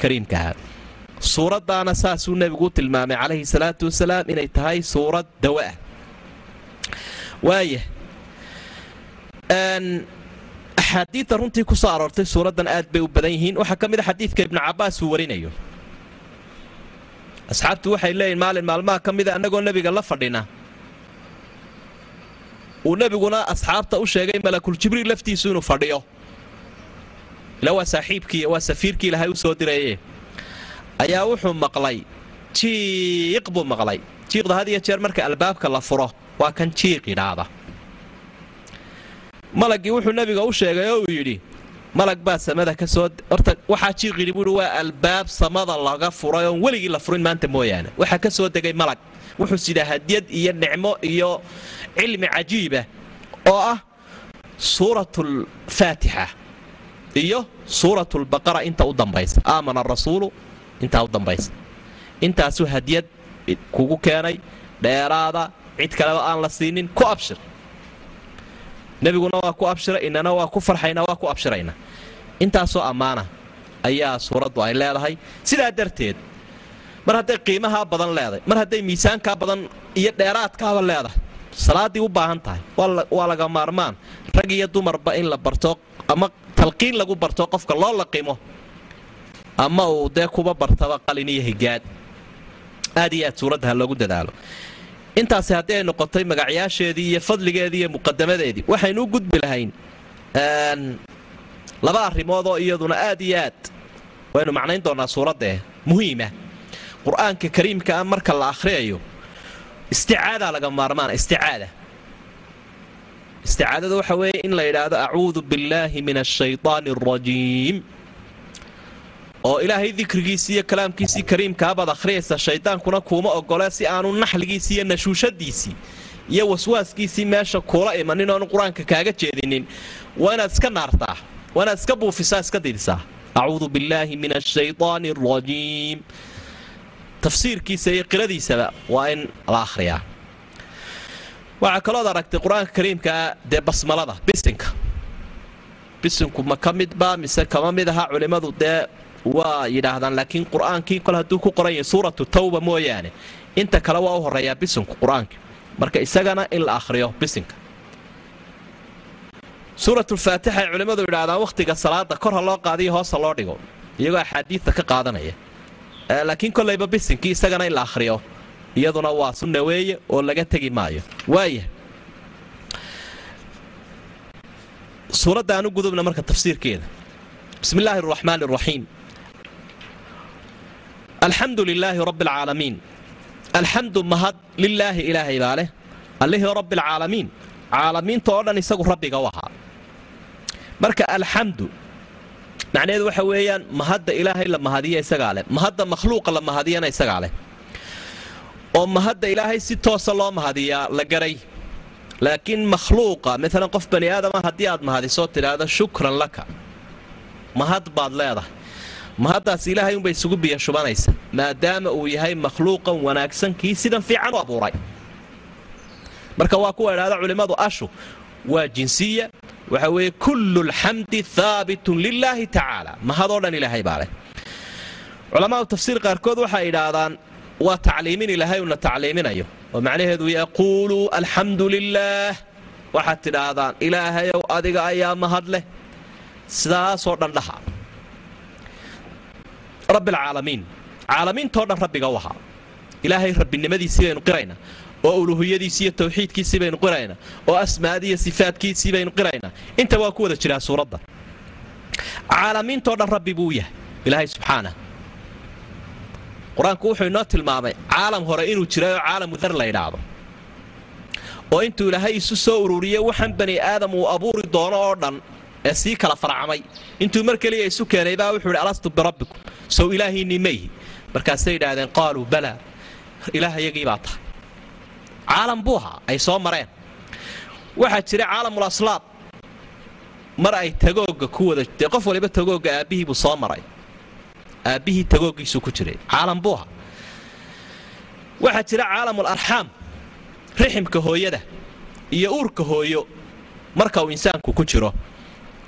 suuraddaana saasuu nebigu tilmaamay calayhi salaatu wasalaam inay tahay suurad dawa ah. Waaya axaadiidta runtii ku soo aroortay suuraddan aad bay u badan yihiin. Waxaa ka mid a xadiidka ibnu cabbaas uu warinayo. Asxaabtu waxay leeyihiin maalin maalmaha ka mida annagoo nebiga la fadhina uu nebiguna asxaabta u sheegay malakuljibriil laftiisu inuu fadhiyo. Ila waa saaxiibkii waa safiirkii ilahay u soo diraye ayaa wuxuu maqlay jiiq buu maqlay. Jiiqda had iyo jeer marka albaabka la furo waa kan jiiq yidhaahda. Malagii wuxuu nebiga u sheegay oo uu yidhi malag baa samada ka soo horta waxaa jiiq yidhi buuhi waa albaab samada laga furay oon weligii la furin maanta mooyaane. Waxaa ka soo degay malag. Wuxuu sidaa hadiyad iyo nicmo iyo cilmi cajiiba oo ah suuratulfaatixa iyo suuratulbaqara inta u dambaysa. Aamana arasuulu intaa u dambaysa. Intaasuu hadiyad kugu keenay dheeraada cid kaleba aan la siinin ku abshir. Nebiguna waa ku abshira inana waa ku farxayna waa ku abshirayna. Intaasoo ammaana ayaa suuraddu ay leedahay. Sidaa darteed mar hadday qiimahaa badan leedahay mar hadday miisaankaa badan iyo dheeraadkaaba leedahay salaaddii u baahan tahay waa laga maarmaan. Rag iyo dumarba in la barto ama talqiin lagu barto qofka loo laqimo ama uu dee kuba bartaba qalin iyo higaad. Aad iyo aad suuradda ha loogu dadaalo. Intaasi haddii ay noqotay magacyaasheedii iyo fadligeedii iyo muqadamadeedii waxaynu u gudbi lahayn laba arrimood oo iyaduna aad iyo aad waynu macnayn doonaa suuraddae muhiima qur'aanka kariimka ah marka la akhriyayo isticaadaa laga maarmaana isticaada. Isticaadada waxa weeye in la yidhaahdo acuudu billaahi min ashaytaani alrajiim oo ilaahay dikrigiisii iyo kalaamkiisii kariimkaabaad akhriyaysa shaydaankuna kuuma ogole si aanu naxligiisii iyo nashuushadiisii iyo waswaaskiisii meesha kuula imanin oonu qur'aanka kaaga jeedinin. Waa inaad iska naartaa waa inaad iska buufisaa iska didisaa acuudu billaahi min ashaytaani alrajiim tafsiirkiisa iyo qiradiisaba waa in la akhriyaa. Waxaa kalood aragtay qur'aanka kariimkaa dee basmalada bisinka. Bisinku ma ka midba mise kama mid aha culimmadu dee waa yidhaahdaan laakiin qur'aankii kol hadduu ku qoran yahay suuratu tawba mooyaane inta kale waa u horreeyaa bisinku qur'aanka. Marka isagana in la akhriyo bisinka. Suuratulfaatixa ay culimmadu yidhaahdaan wakhtiga salaada kor loo qaadiyo hoosa loo dhigo iyagoo axaadiidta ka qaadanaya. Laakiin kollayba bisinkii isagana in la akhriyo iyaduna waa sunna weeye oo laga tegi maayo. Waaya suuradda aanu gudubna marka tafsiirkeeda. Bismi illaahi araxmaan araxiim alxamdu lilaahi rabbi alcaalamiin alxamdu mahad lilaahi ilaahay baa leh allihii rabbi alcaalamiin caalamiinta oo dhan isagu rabbiga u ahaa. Marka alxamdu macnaheedu waxa weeyaan mahadda ilaahay la mahadiya isagaa leh mahadda makhluuqa la mahadiyana isagaa leh. Oo mahadda ilaahay si toosa loo mahadiyaa la garay. Laakiin makhluuqa maalan qof bani aadama haddii aad mahadisoo tidhaahdo shukran laka. Mahad baad leedahay mahaddaas ilaahay unbay isugu biyo shubanaysa maadaama uu yahay makhluuqan wanaagsan kii sidan fiican u abuuray. Marka waa kuwa idhahda culimmadu ashu waa jinsiya waxa weeye kullu lxamdi haabitun lilaahi tacaala. Mahadoo dhan ilaahay baa leh. Culamaadu tafsiir qaarkood waxay idhaahdaan waa tacliimin ilaahay una tacliiminayo. Oo macnaheedu yaquulu alxamdu lilaah waxaad tidhaahdaan ilaahayow adiga ayaa mahad leh. Sidaasoo dhan dhaha rabbialcaalamiin caalamiintoo dhan rabbiga u ahaa. Ilaahay rabbinimadiisii baynu qiraynaa oo uluuhiyadiisii iyo tawxiidkiisii baynu qiraynaa oo asmaadii iyo sifaadkiisii baynu qiraynaa inta waa ku wada jiraa suuradda. Caalamiintoo dhan rabbi buu yahay ilaahay subxaanah qur'aanku wuxuu inoo tilmaamay caalam hore inuu jiray oo caalamu dar la ydhaahdo oo intuu ilaahay isu soo ururiyey waxaan bani aadam uu abuuri doono oo dhan ee sii kala farcamay intuu mar keliya isu keenay baa wuxuu idhi alastu birabbikum sow ilaahiinnii mayhi markaasay yidhaahdeen qaaluu balaa ilaahayagii baa tahay. Caalam buu ahaa ay soo mareen. Waxaa jira caalamul mar ay tagoogga ku wada dee qof waliba tagoogga aabbihii buu soo maray. Aabbihii tagooggiisuu ku jiray. Caalam buu ahaa. Waxaa jira caalamul arxaam. Riximka hooyada iyo uurka hooyo marka uu insaanku ku jiro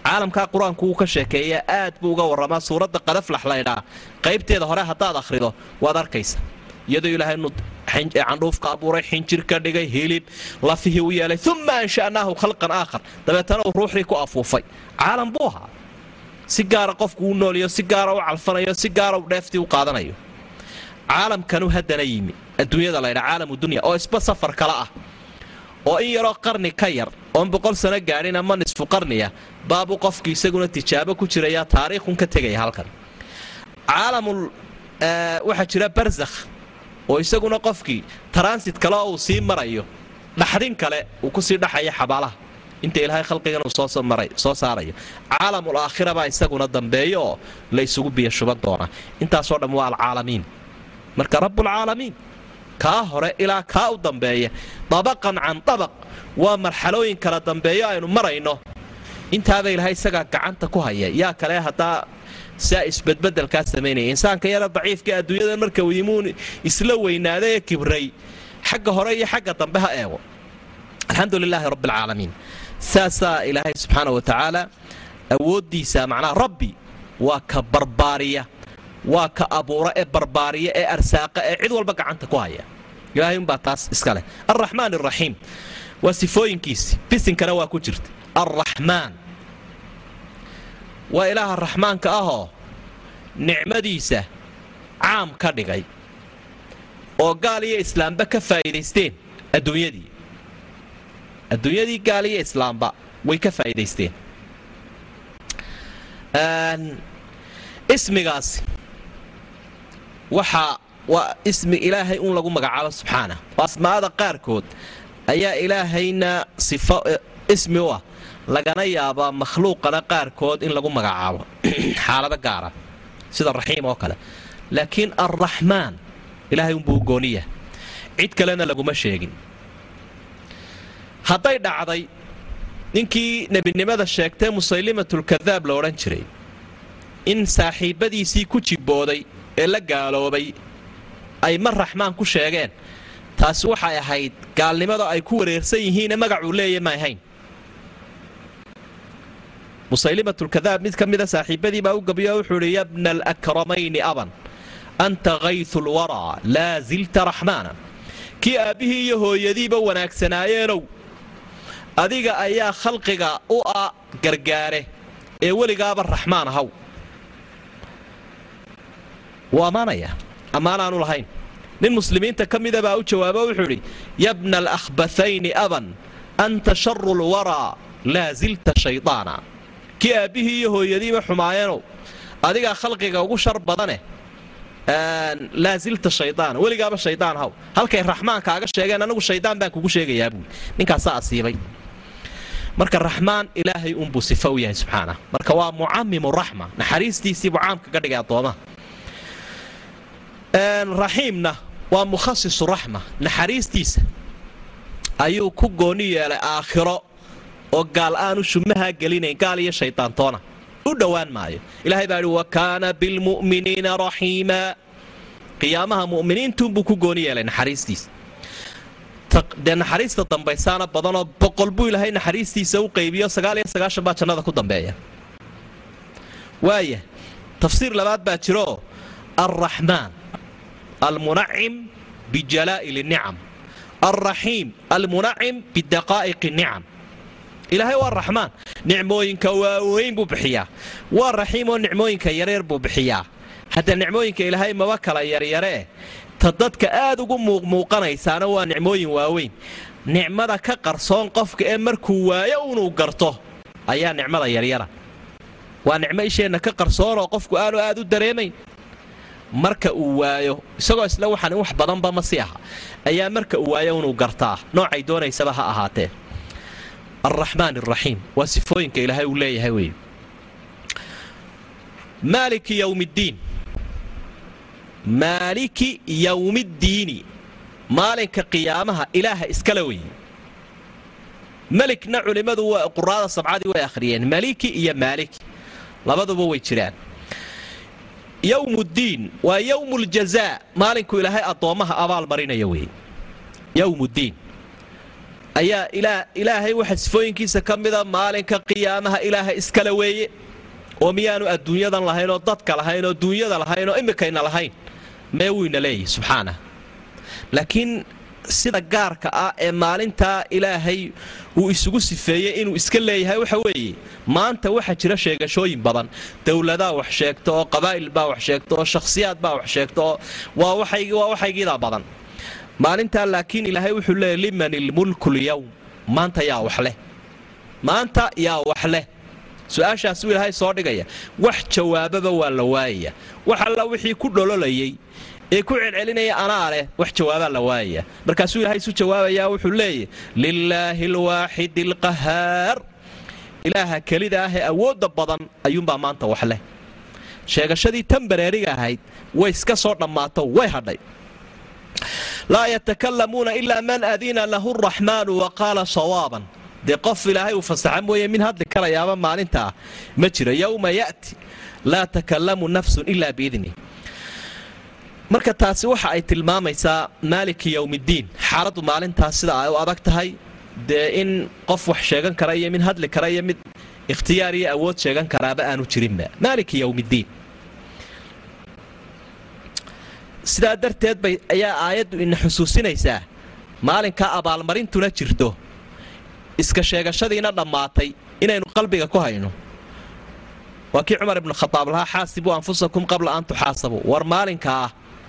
caalamkaa qur'aanku wuu ka sheekeeyaa aad buu uga warramaa suuradda qadaflax laydhaa qaybteeda hore haddaad akhrido waad arkaysa iyadoo ilaahay candhuufka abuuray xinjir ka dhigay hilib lafihii u yeelay uma ansha'naahu khalqan aakhar. Dabeetana uu ruuxdii ku afuufay. Caalam buu ahaa. Si gaara qofku u nooliyo si gaara u calfanayo si gaara u dheeftii u qaadanayo. Caalamkanu haddana yimi. Adduunyada laydhaa caalamu dunya oo isba safar kale ah oo in yaroo qarni ka yar oon boqol sano gaadhin ama nisfu qarniya baabuu qofkii isaguna tijaabo ku jiraya taariikhun ka tegaya halkan. Caalamul waxaa jira barsakh oo isaguna qofkii taransit kale uu sii marayo dhaxdin kale uu ku sii dhaxaya xabaalaha. Inta ilaahay khalqigan uu soo saarayo. Caalamul aakhira baa isaguna dambeeyo oo la biyo shuban doonaa. Intaasoo dhamm waa alcaalamiin. Marka rabbulcaalamiin kaa hore ilaa kaa u dambeeya dabaqan can dabaq waa marxalooyin kala dambeeyo aynu marayno. Intaaba ilaahay isagaa gacanta ku haya. Yaa kale haddaa siaa isbedbedelkaa samaynaya insaanka yara daciifka adduunyada marka yimuun isla weynaada ee kibray. Xagga hore iyo xagga dambe ha eego. Alxamdu lilaahi rabbialcaalamiin saasaa ilaahay subxaana wa tacaala awooddiisa macnaha rabbi waa ka barbaariya waa ka abuura ee barbaariya ee arsaaqa ee cid walba gacanta ku haya. Ilaahay umbaa taas iska leh. Alraxmaan araxiim waa sifooyinkiisi. Bisinkana waa ku jirta alraxmaan waa ilaaha raxmaanka ahoo nicmadiisa caam ka dhigay oo gaal iyo islaamba ka faa'iidaysteen adduunyadii. Adduunyadii gaal iyo islaamba way ka faa'iidaysteen. Ismigaasi waxaa waa ismi ilaahay un lagu magacaabo subxaana. Oo asmaa'ada qaarkood ayaa ilaahayna sifo ismi u ah. Lagana yaabaa makhluuqana qaarkood in lagu magacaabo. <clears throat> Xaalado gaara sida raxiim oo kale. Laakiin alraxmaan ilaahay unbuu gooniya cid kalena laguma sheegin. Hadday dhacday ninkii nebinimada sheegtee musaylimatulkadaab la odhan jiray. In saaxiibbadiisii ku jibbooday ee la gaaloobay ay mar raxmaan ku sheegeen. Taasi waxay ahayd gaalnimada ay ku wareersan yihiine magacuu leeya ma ahayn. Musaylimatulkadaab mid ka mida saaxiibbadii baa u gabiyo wuxuu idhi yabna alakramayni aban anta kaytu lwaraa laa zilta raxmaana. Kii aabbihii iyo hooyadiiba wanaagsanaayeennow adiga ayaa khalqiga u a gargaare ee weligaaba raxmaan ahaw wuu ammaanaya ammaanaanu lahayn. Nin muslimiinta ka mida baa u jawaabo wuxuu idhi yabna alakhbathayni aban anta sharu lwaraa laa zilta shaydaana kii aabbihii iyo hooyadiiba xumaayeenow adigaa khalqiga ugu shar badane laa zilta shaydaan weligaaba shaydaan haw. Halkay raxmaan kaaga sheegeen anagu shaydaan baan kugu sheegayaa buuli ninkaasaa asiibay marka raxmaan ilaahay unbuu sifa u yahay subxaana. Marka waa mucamimu raxma naxariistiisiibuu caamka ka dhigay addoomaha raxiimna waa mukhasisu raxma naxariistiisa ayuu ku gooni yeelay aakhiro oo gaal aanu shumahaa gelinayn gaal iyo shaydaantoona u dhowaan maayo. Ilahay baa ihi wa bilmu'miniina raxiima qiyaamaha mu'miniintuunbuu ku gooni yeelay naxariistiisa. Dee naxariista dambaysaana badanoo boqol buu ilaahay naxariistiisa u qaybiyo sagaal iyo sagaashan baa jannada ku dambeeya. Waaya tafsiir labaad baa jiroo alraxmaan almunacim bijalaa'il nicam alraxiim almunacim bidaqaa'iqi nicam ilaahay waa raxmaan nicmooyinka waaweyn buu bixiyaa waa raxiim oo nicmooyinka yareer buu bixiyaa hadda nicmooyinka ilaahay maba kala yaryaree ta dadka aad ugu muuqmuuqanaysaana waa nicmooyin waaweyn nicmada ka qarsoon qofka ee markuu waayo unuu garto ayaa nicmada yaryara waa nicmo isheenna ka qarsoonoo qofku aanu aad u dareemayn marka uu waayo isagoo isle waxaan wax badanba ma si aha. Ayaa marka uu waayo unuu gartaa. Noocay doonaysaba ha ahaatee. Alraxmaan araxiim waa sifooyinka ilaahay uu leeyahay wey maaliki yowmiddiin maaliki yowmiddiini maalinka qiyaamaha ilaaha iskala wey melikna culimmadu quraada sabcadii way akhriyeen. Maliki iyo maaliki labaduba way jiraan yowmuddiin waa yowmuljazaa maalinkuu ilaahay addoommaha abaal marinaya wey yowmuddiin ayaa ilaahay waxa sifooyinkiisa ka mida maalinka qiyaamaha ilaaha iskala weeye. Oo miyaanu adduunyadan lahayn oo dadka lahayn oo duunyada lahayn oo imikayna lahayn. Mee wuyna leeyahy subxaanah. Laakiin sida gaarka ah ee maalintaa ilaahay uu isugu sifeeyey inuu iska leeyahay waxa weeye maanta waxaa jira sheegashooyin badan. Dowladaa wax sheegto oo qabaa'il baa wax sheegto oo shakhsiyaad baa wax sheegto oo waa waxaygiidaa badan. Maalintaa laakiin ilaahay wuxuu leeyahy liman ilmulku lyowm maanta yaa wax leh. Maanta yaa wax leh. Su'aashaasuu ilaahay soo dhigaya. Wax jawaababa waa la waayaya wax alla wixii ku dhololayay ee ku celcelinaya anaa leh wax jawaabaa la waayaya markaasuu ilaahay isu jawaabayaa wuxuu leeyahy lilaahi alwaaxidi alqahaar ilaaha kelida ah ee awoodda badan ayuunbaa maanta wax leh. Sheegashadii tan bareeriga ahayd way iska soo dhammaato way hadhay. Laa yatakalamuuna ilaa man adina lahu araxmaanu wa qaala sawaaban. Dee qof ilaahay uu fasaxa mooye min hadli karayaaba maalintaa ma jiro yowma ya'ti laa takallamu nafsun ilaa biidni marka taasi waxa ay tilmaamaysaa maaliki yowmiddiin xaaladdu maalintaas sida ay u adag tahay dee in qof wax sheegan kara iyo mid hadli kara iyo mid ikhtiyaar iyo awood sheegan karaaba aanu jirinba. Maaliki yowmiddiin sidaa darteed bay ayaa aayaddu ina xusuusinaysaa maalinkaa abaalmarintuna jirto. Iska sheegashadiina dhammaatay inaynu qalbiga ku hayno. Waa kii cumar ibnu khadaab lahaa xaasibuu anfusakum qabla an tuxaasabuu war maalinkaa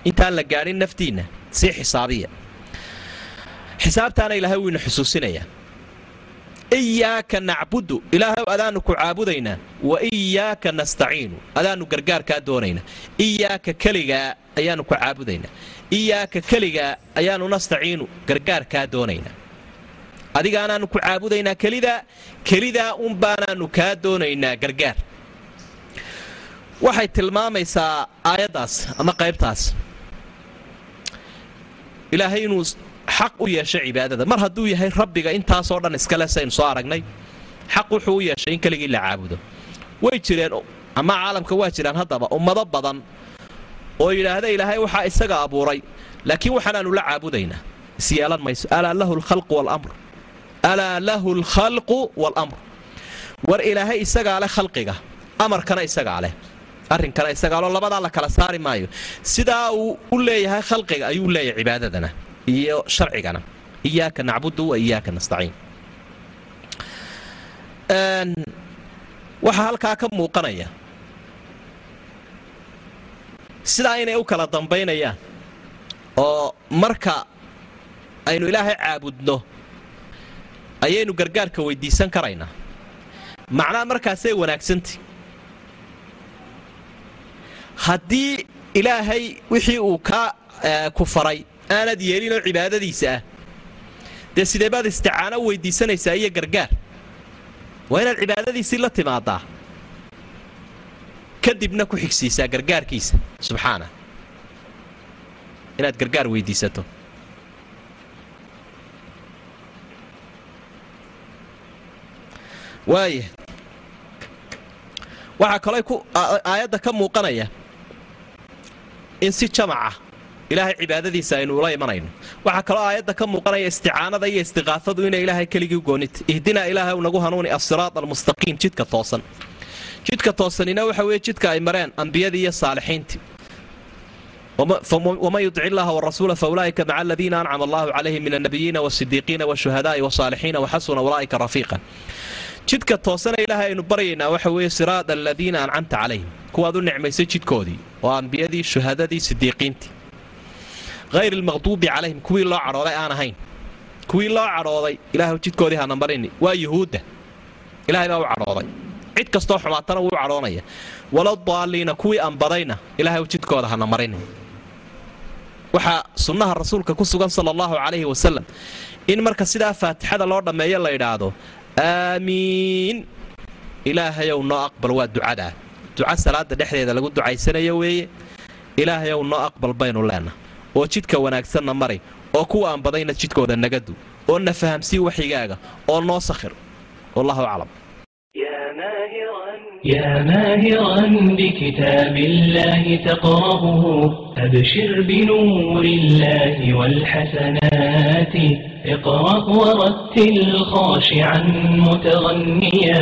intaan la gaadhin naftiinna sii xisaabiya. Xisaabtaana ilaahay wuu ina xusuusinayaa. Iyaaka nacbudu ilaahay adaanu ku caabudaynaa wa iyaaka nastaciinu adaanu gargaarkaa doonaynaa. Iyaaka keligaa ayaanu ku caabudaynaa. Iyaaka keligaa ayaanu nastaciinu gargaarkaa doonaynaa. Adigaanaanu ku caabudaynaa kelidaa kelidaa unbaanaanu kaa doonaynaa gargaar. Waxay tilmaamaysaa aayaddaas ama qaybtaas ilaahay inuu xaq u yeeshay cibaadada. Mar hadduu yahay rabbiga intaasoo dhan iskale saynu soo aragnay xaq wuxuu u yeeshay in keligii la caabudo. Way jireen ama caalamka waa jiraan haddaba ummado badan oo yidhaahda ilaahay waxaa isaga abuuray laakiin waxaanaanu la caabudaynaa. Isyeelan mayso. Alaa lahu lkhalqu walamr alaa lahu alkhalqu waalamr war ilaahay isagaa leh khalqiga amarkana isagaa leh arrinkana isagaaloo labadaa la kala saari maayo. Sidaa uu u leeyahay khalqiga ayuu leeyahay cibaadadana iyo sharcigana. Iyaaka nacbudu wa iyaaka nastaciin. Waxaa halkaa ka muuqanaya. Sidaa inay u kala dambaynayaan oo marka aynu ilaahay caabudno ayaynu gargaarka weydiisan karaynaa macnaha markaasay wanaagsantay haddii ilaahay wixii uu ka ku faray aanad yeelinoo cibaadadiisa ah dee sidee baad isticaano weydiisanaysaa iyo gargaar? Waa inaad cibaadadiisii la timaadaa. Kadibna ku xigsiisaa gargaarkiisa. Subxaana. Inaad gargaar weydiisato. Waaya waxaa kaloo aayadda ka muuqanaya in si jamaca. Ilaahay cibaadadiisa aynu ula imanayno waxaa kaloo aayadda ka muuqanaya isticaanada iyo istiqaafadu inay ilaahay keligii goonita ihdinaa ilaahay nagu hanuuni asiraat almustaqiim jidka toosan. Jidka toosanina waxa weeye jidka ay mareen ambiyadii iyo saalixiintii. Waman yudic illaha warasuula faulaa'ika maca aladiina ancama allahu calayhim min annabiyiina wasidiiqiina washuhadaai wasaalixiina waxasuna ulaa'ika rafiiqan. Jidka toosana ilaahay aynu baryaynaa waxa weeye siraad aladiina ancamta calayhim kuwaad u nicmaysay jidkoodii oo ambiyadii shuhadadii sidiiqiintii hayr almaqduubi calayhim kuwii loo cadhooday aan ahayn kuwii loo cadhooday ilaah jidkoodii hana marini waa yuhuudda ilahay baa u cadhooday cid kastoo xumaatana wuu cadhoonaya wala daaliina kuwii anbadayna ilaahay jidkooda hana marini waxaa sunnaha rasuulka ku sugan sala allahu calayhi wasalam in marka sidaa faatixada loo dhammeeyo la idhaahdo aamiin ilaahayow noo aqbal waa ducadaa duca salaada dhexdeeda lagu ducaysanayo weeye ilaahayow noo aqbal baynu leenah oo jidka wanaagsanna mari oo kuwa aan badayna jidkooda nagadu oo na fahamsii waxyigaaga oo noo sakhir wallahu aclam يا ماهرا بكتاب الله تقرأه أبشر بنور الله والحسنات اقرأ ورتل خاشعا متغنيا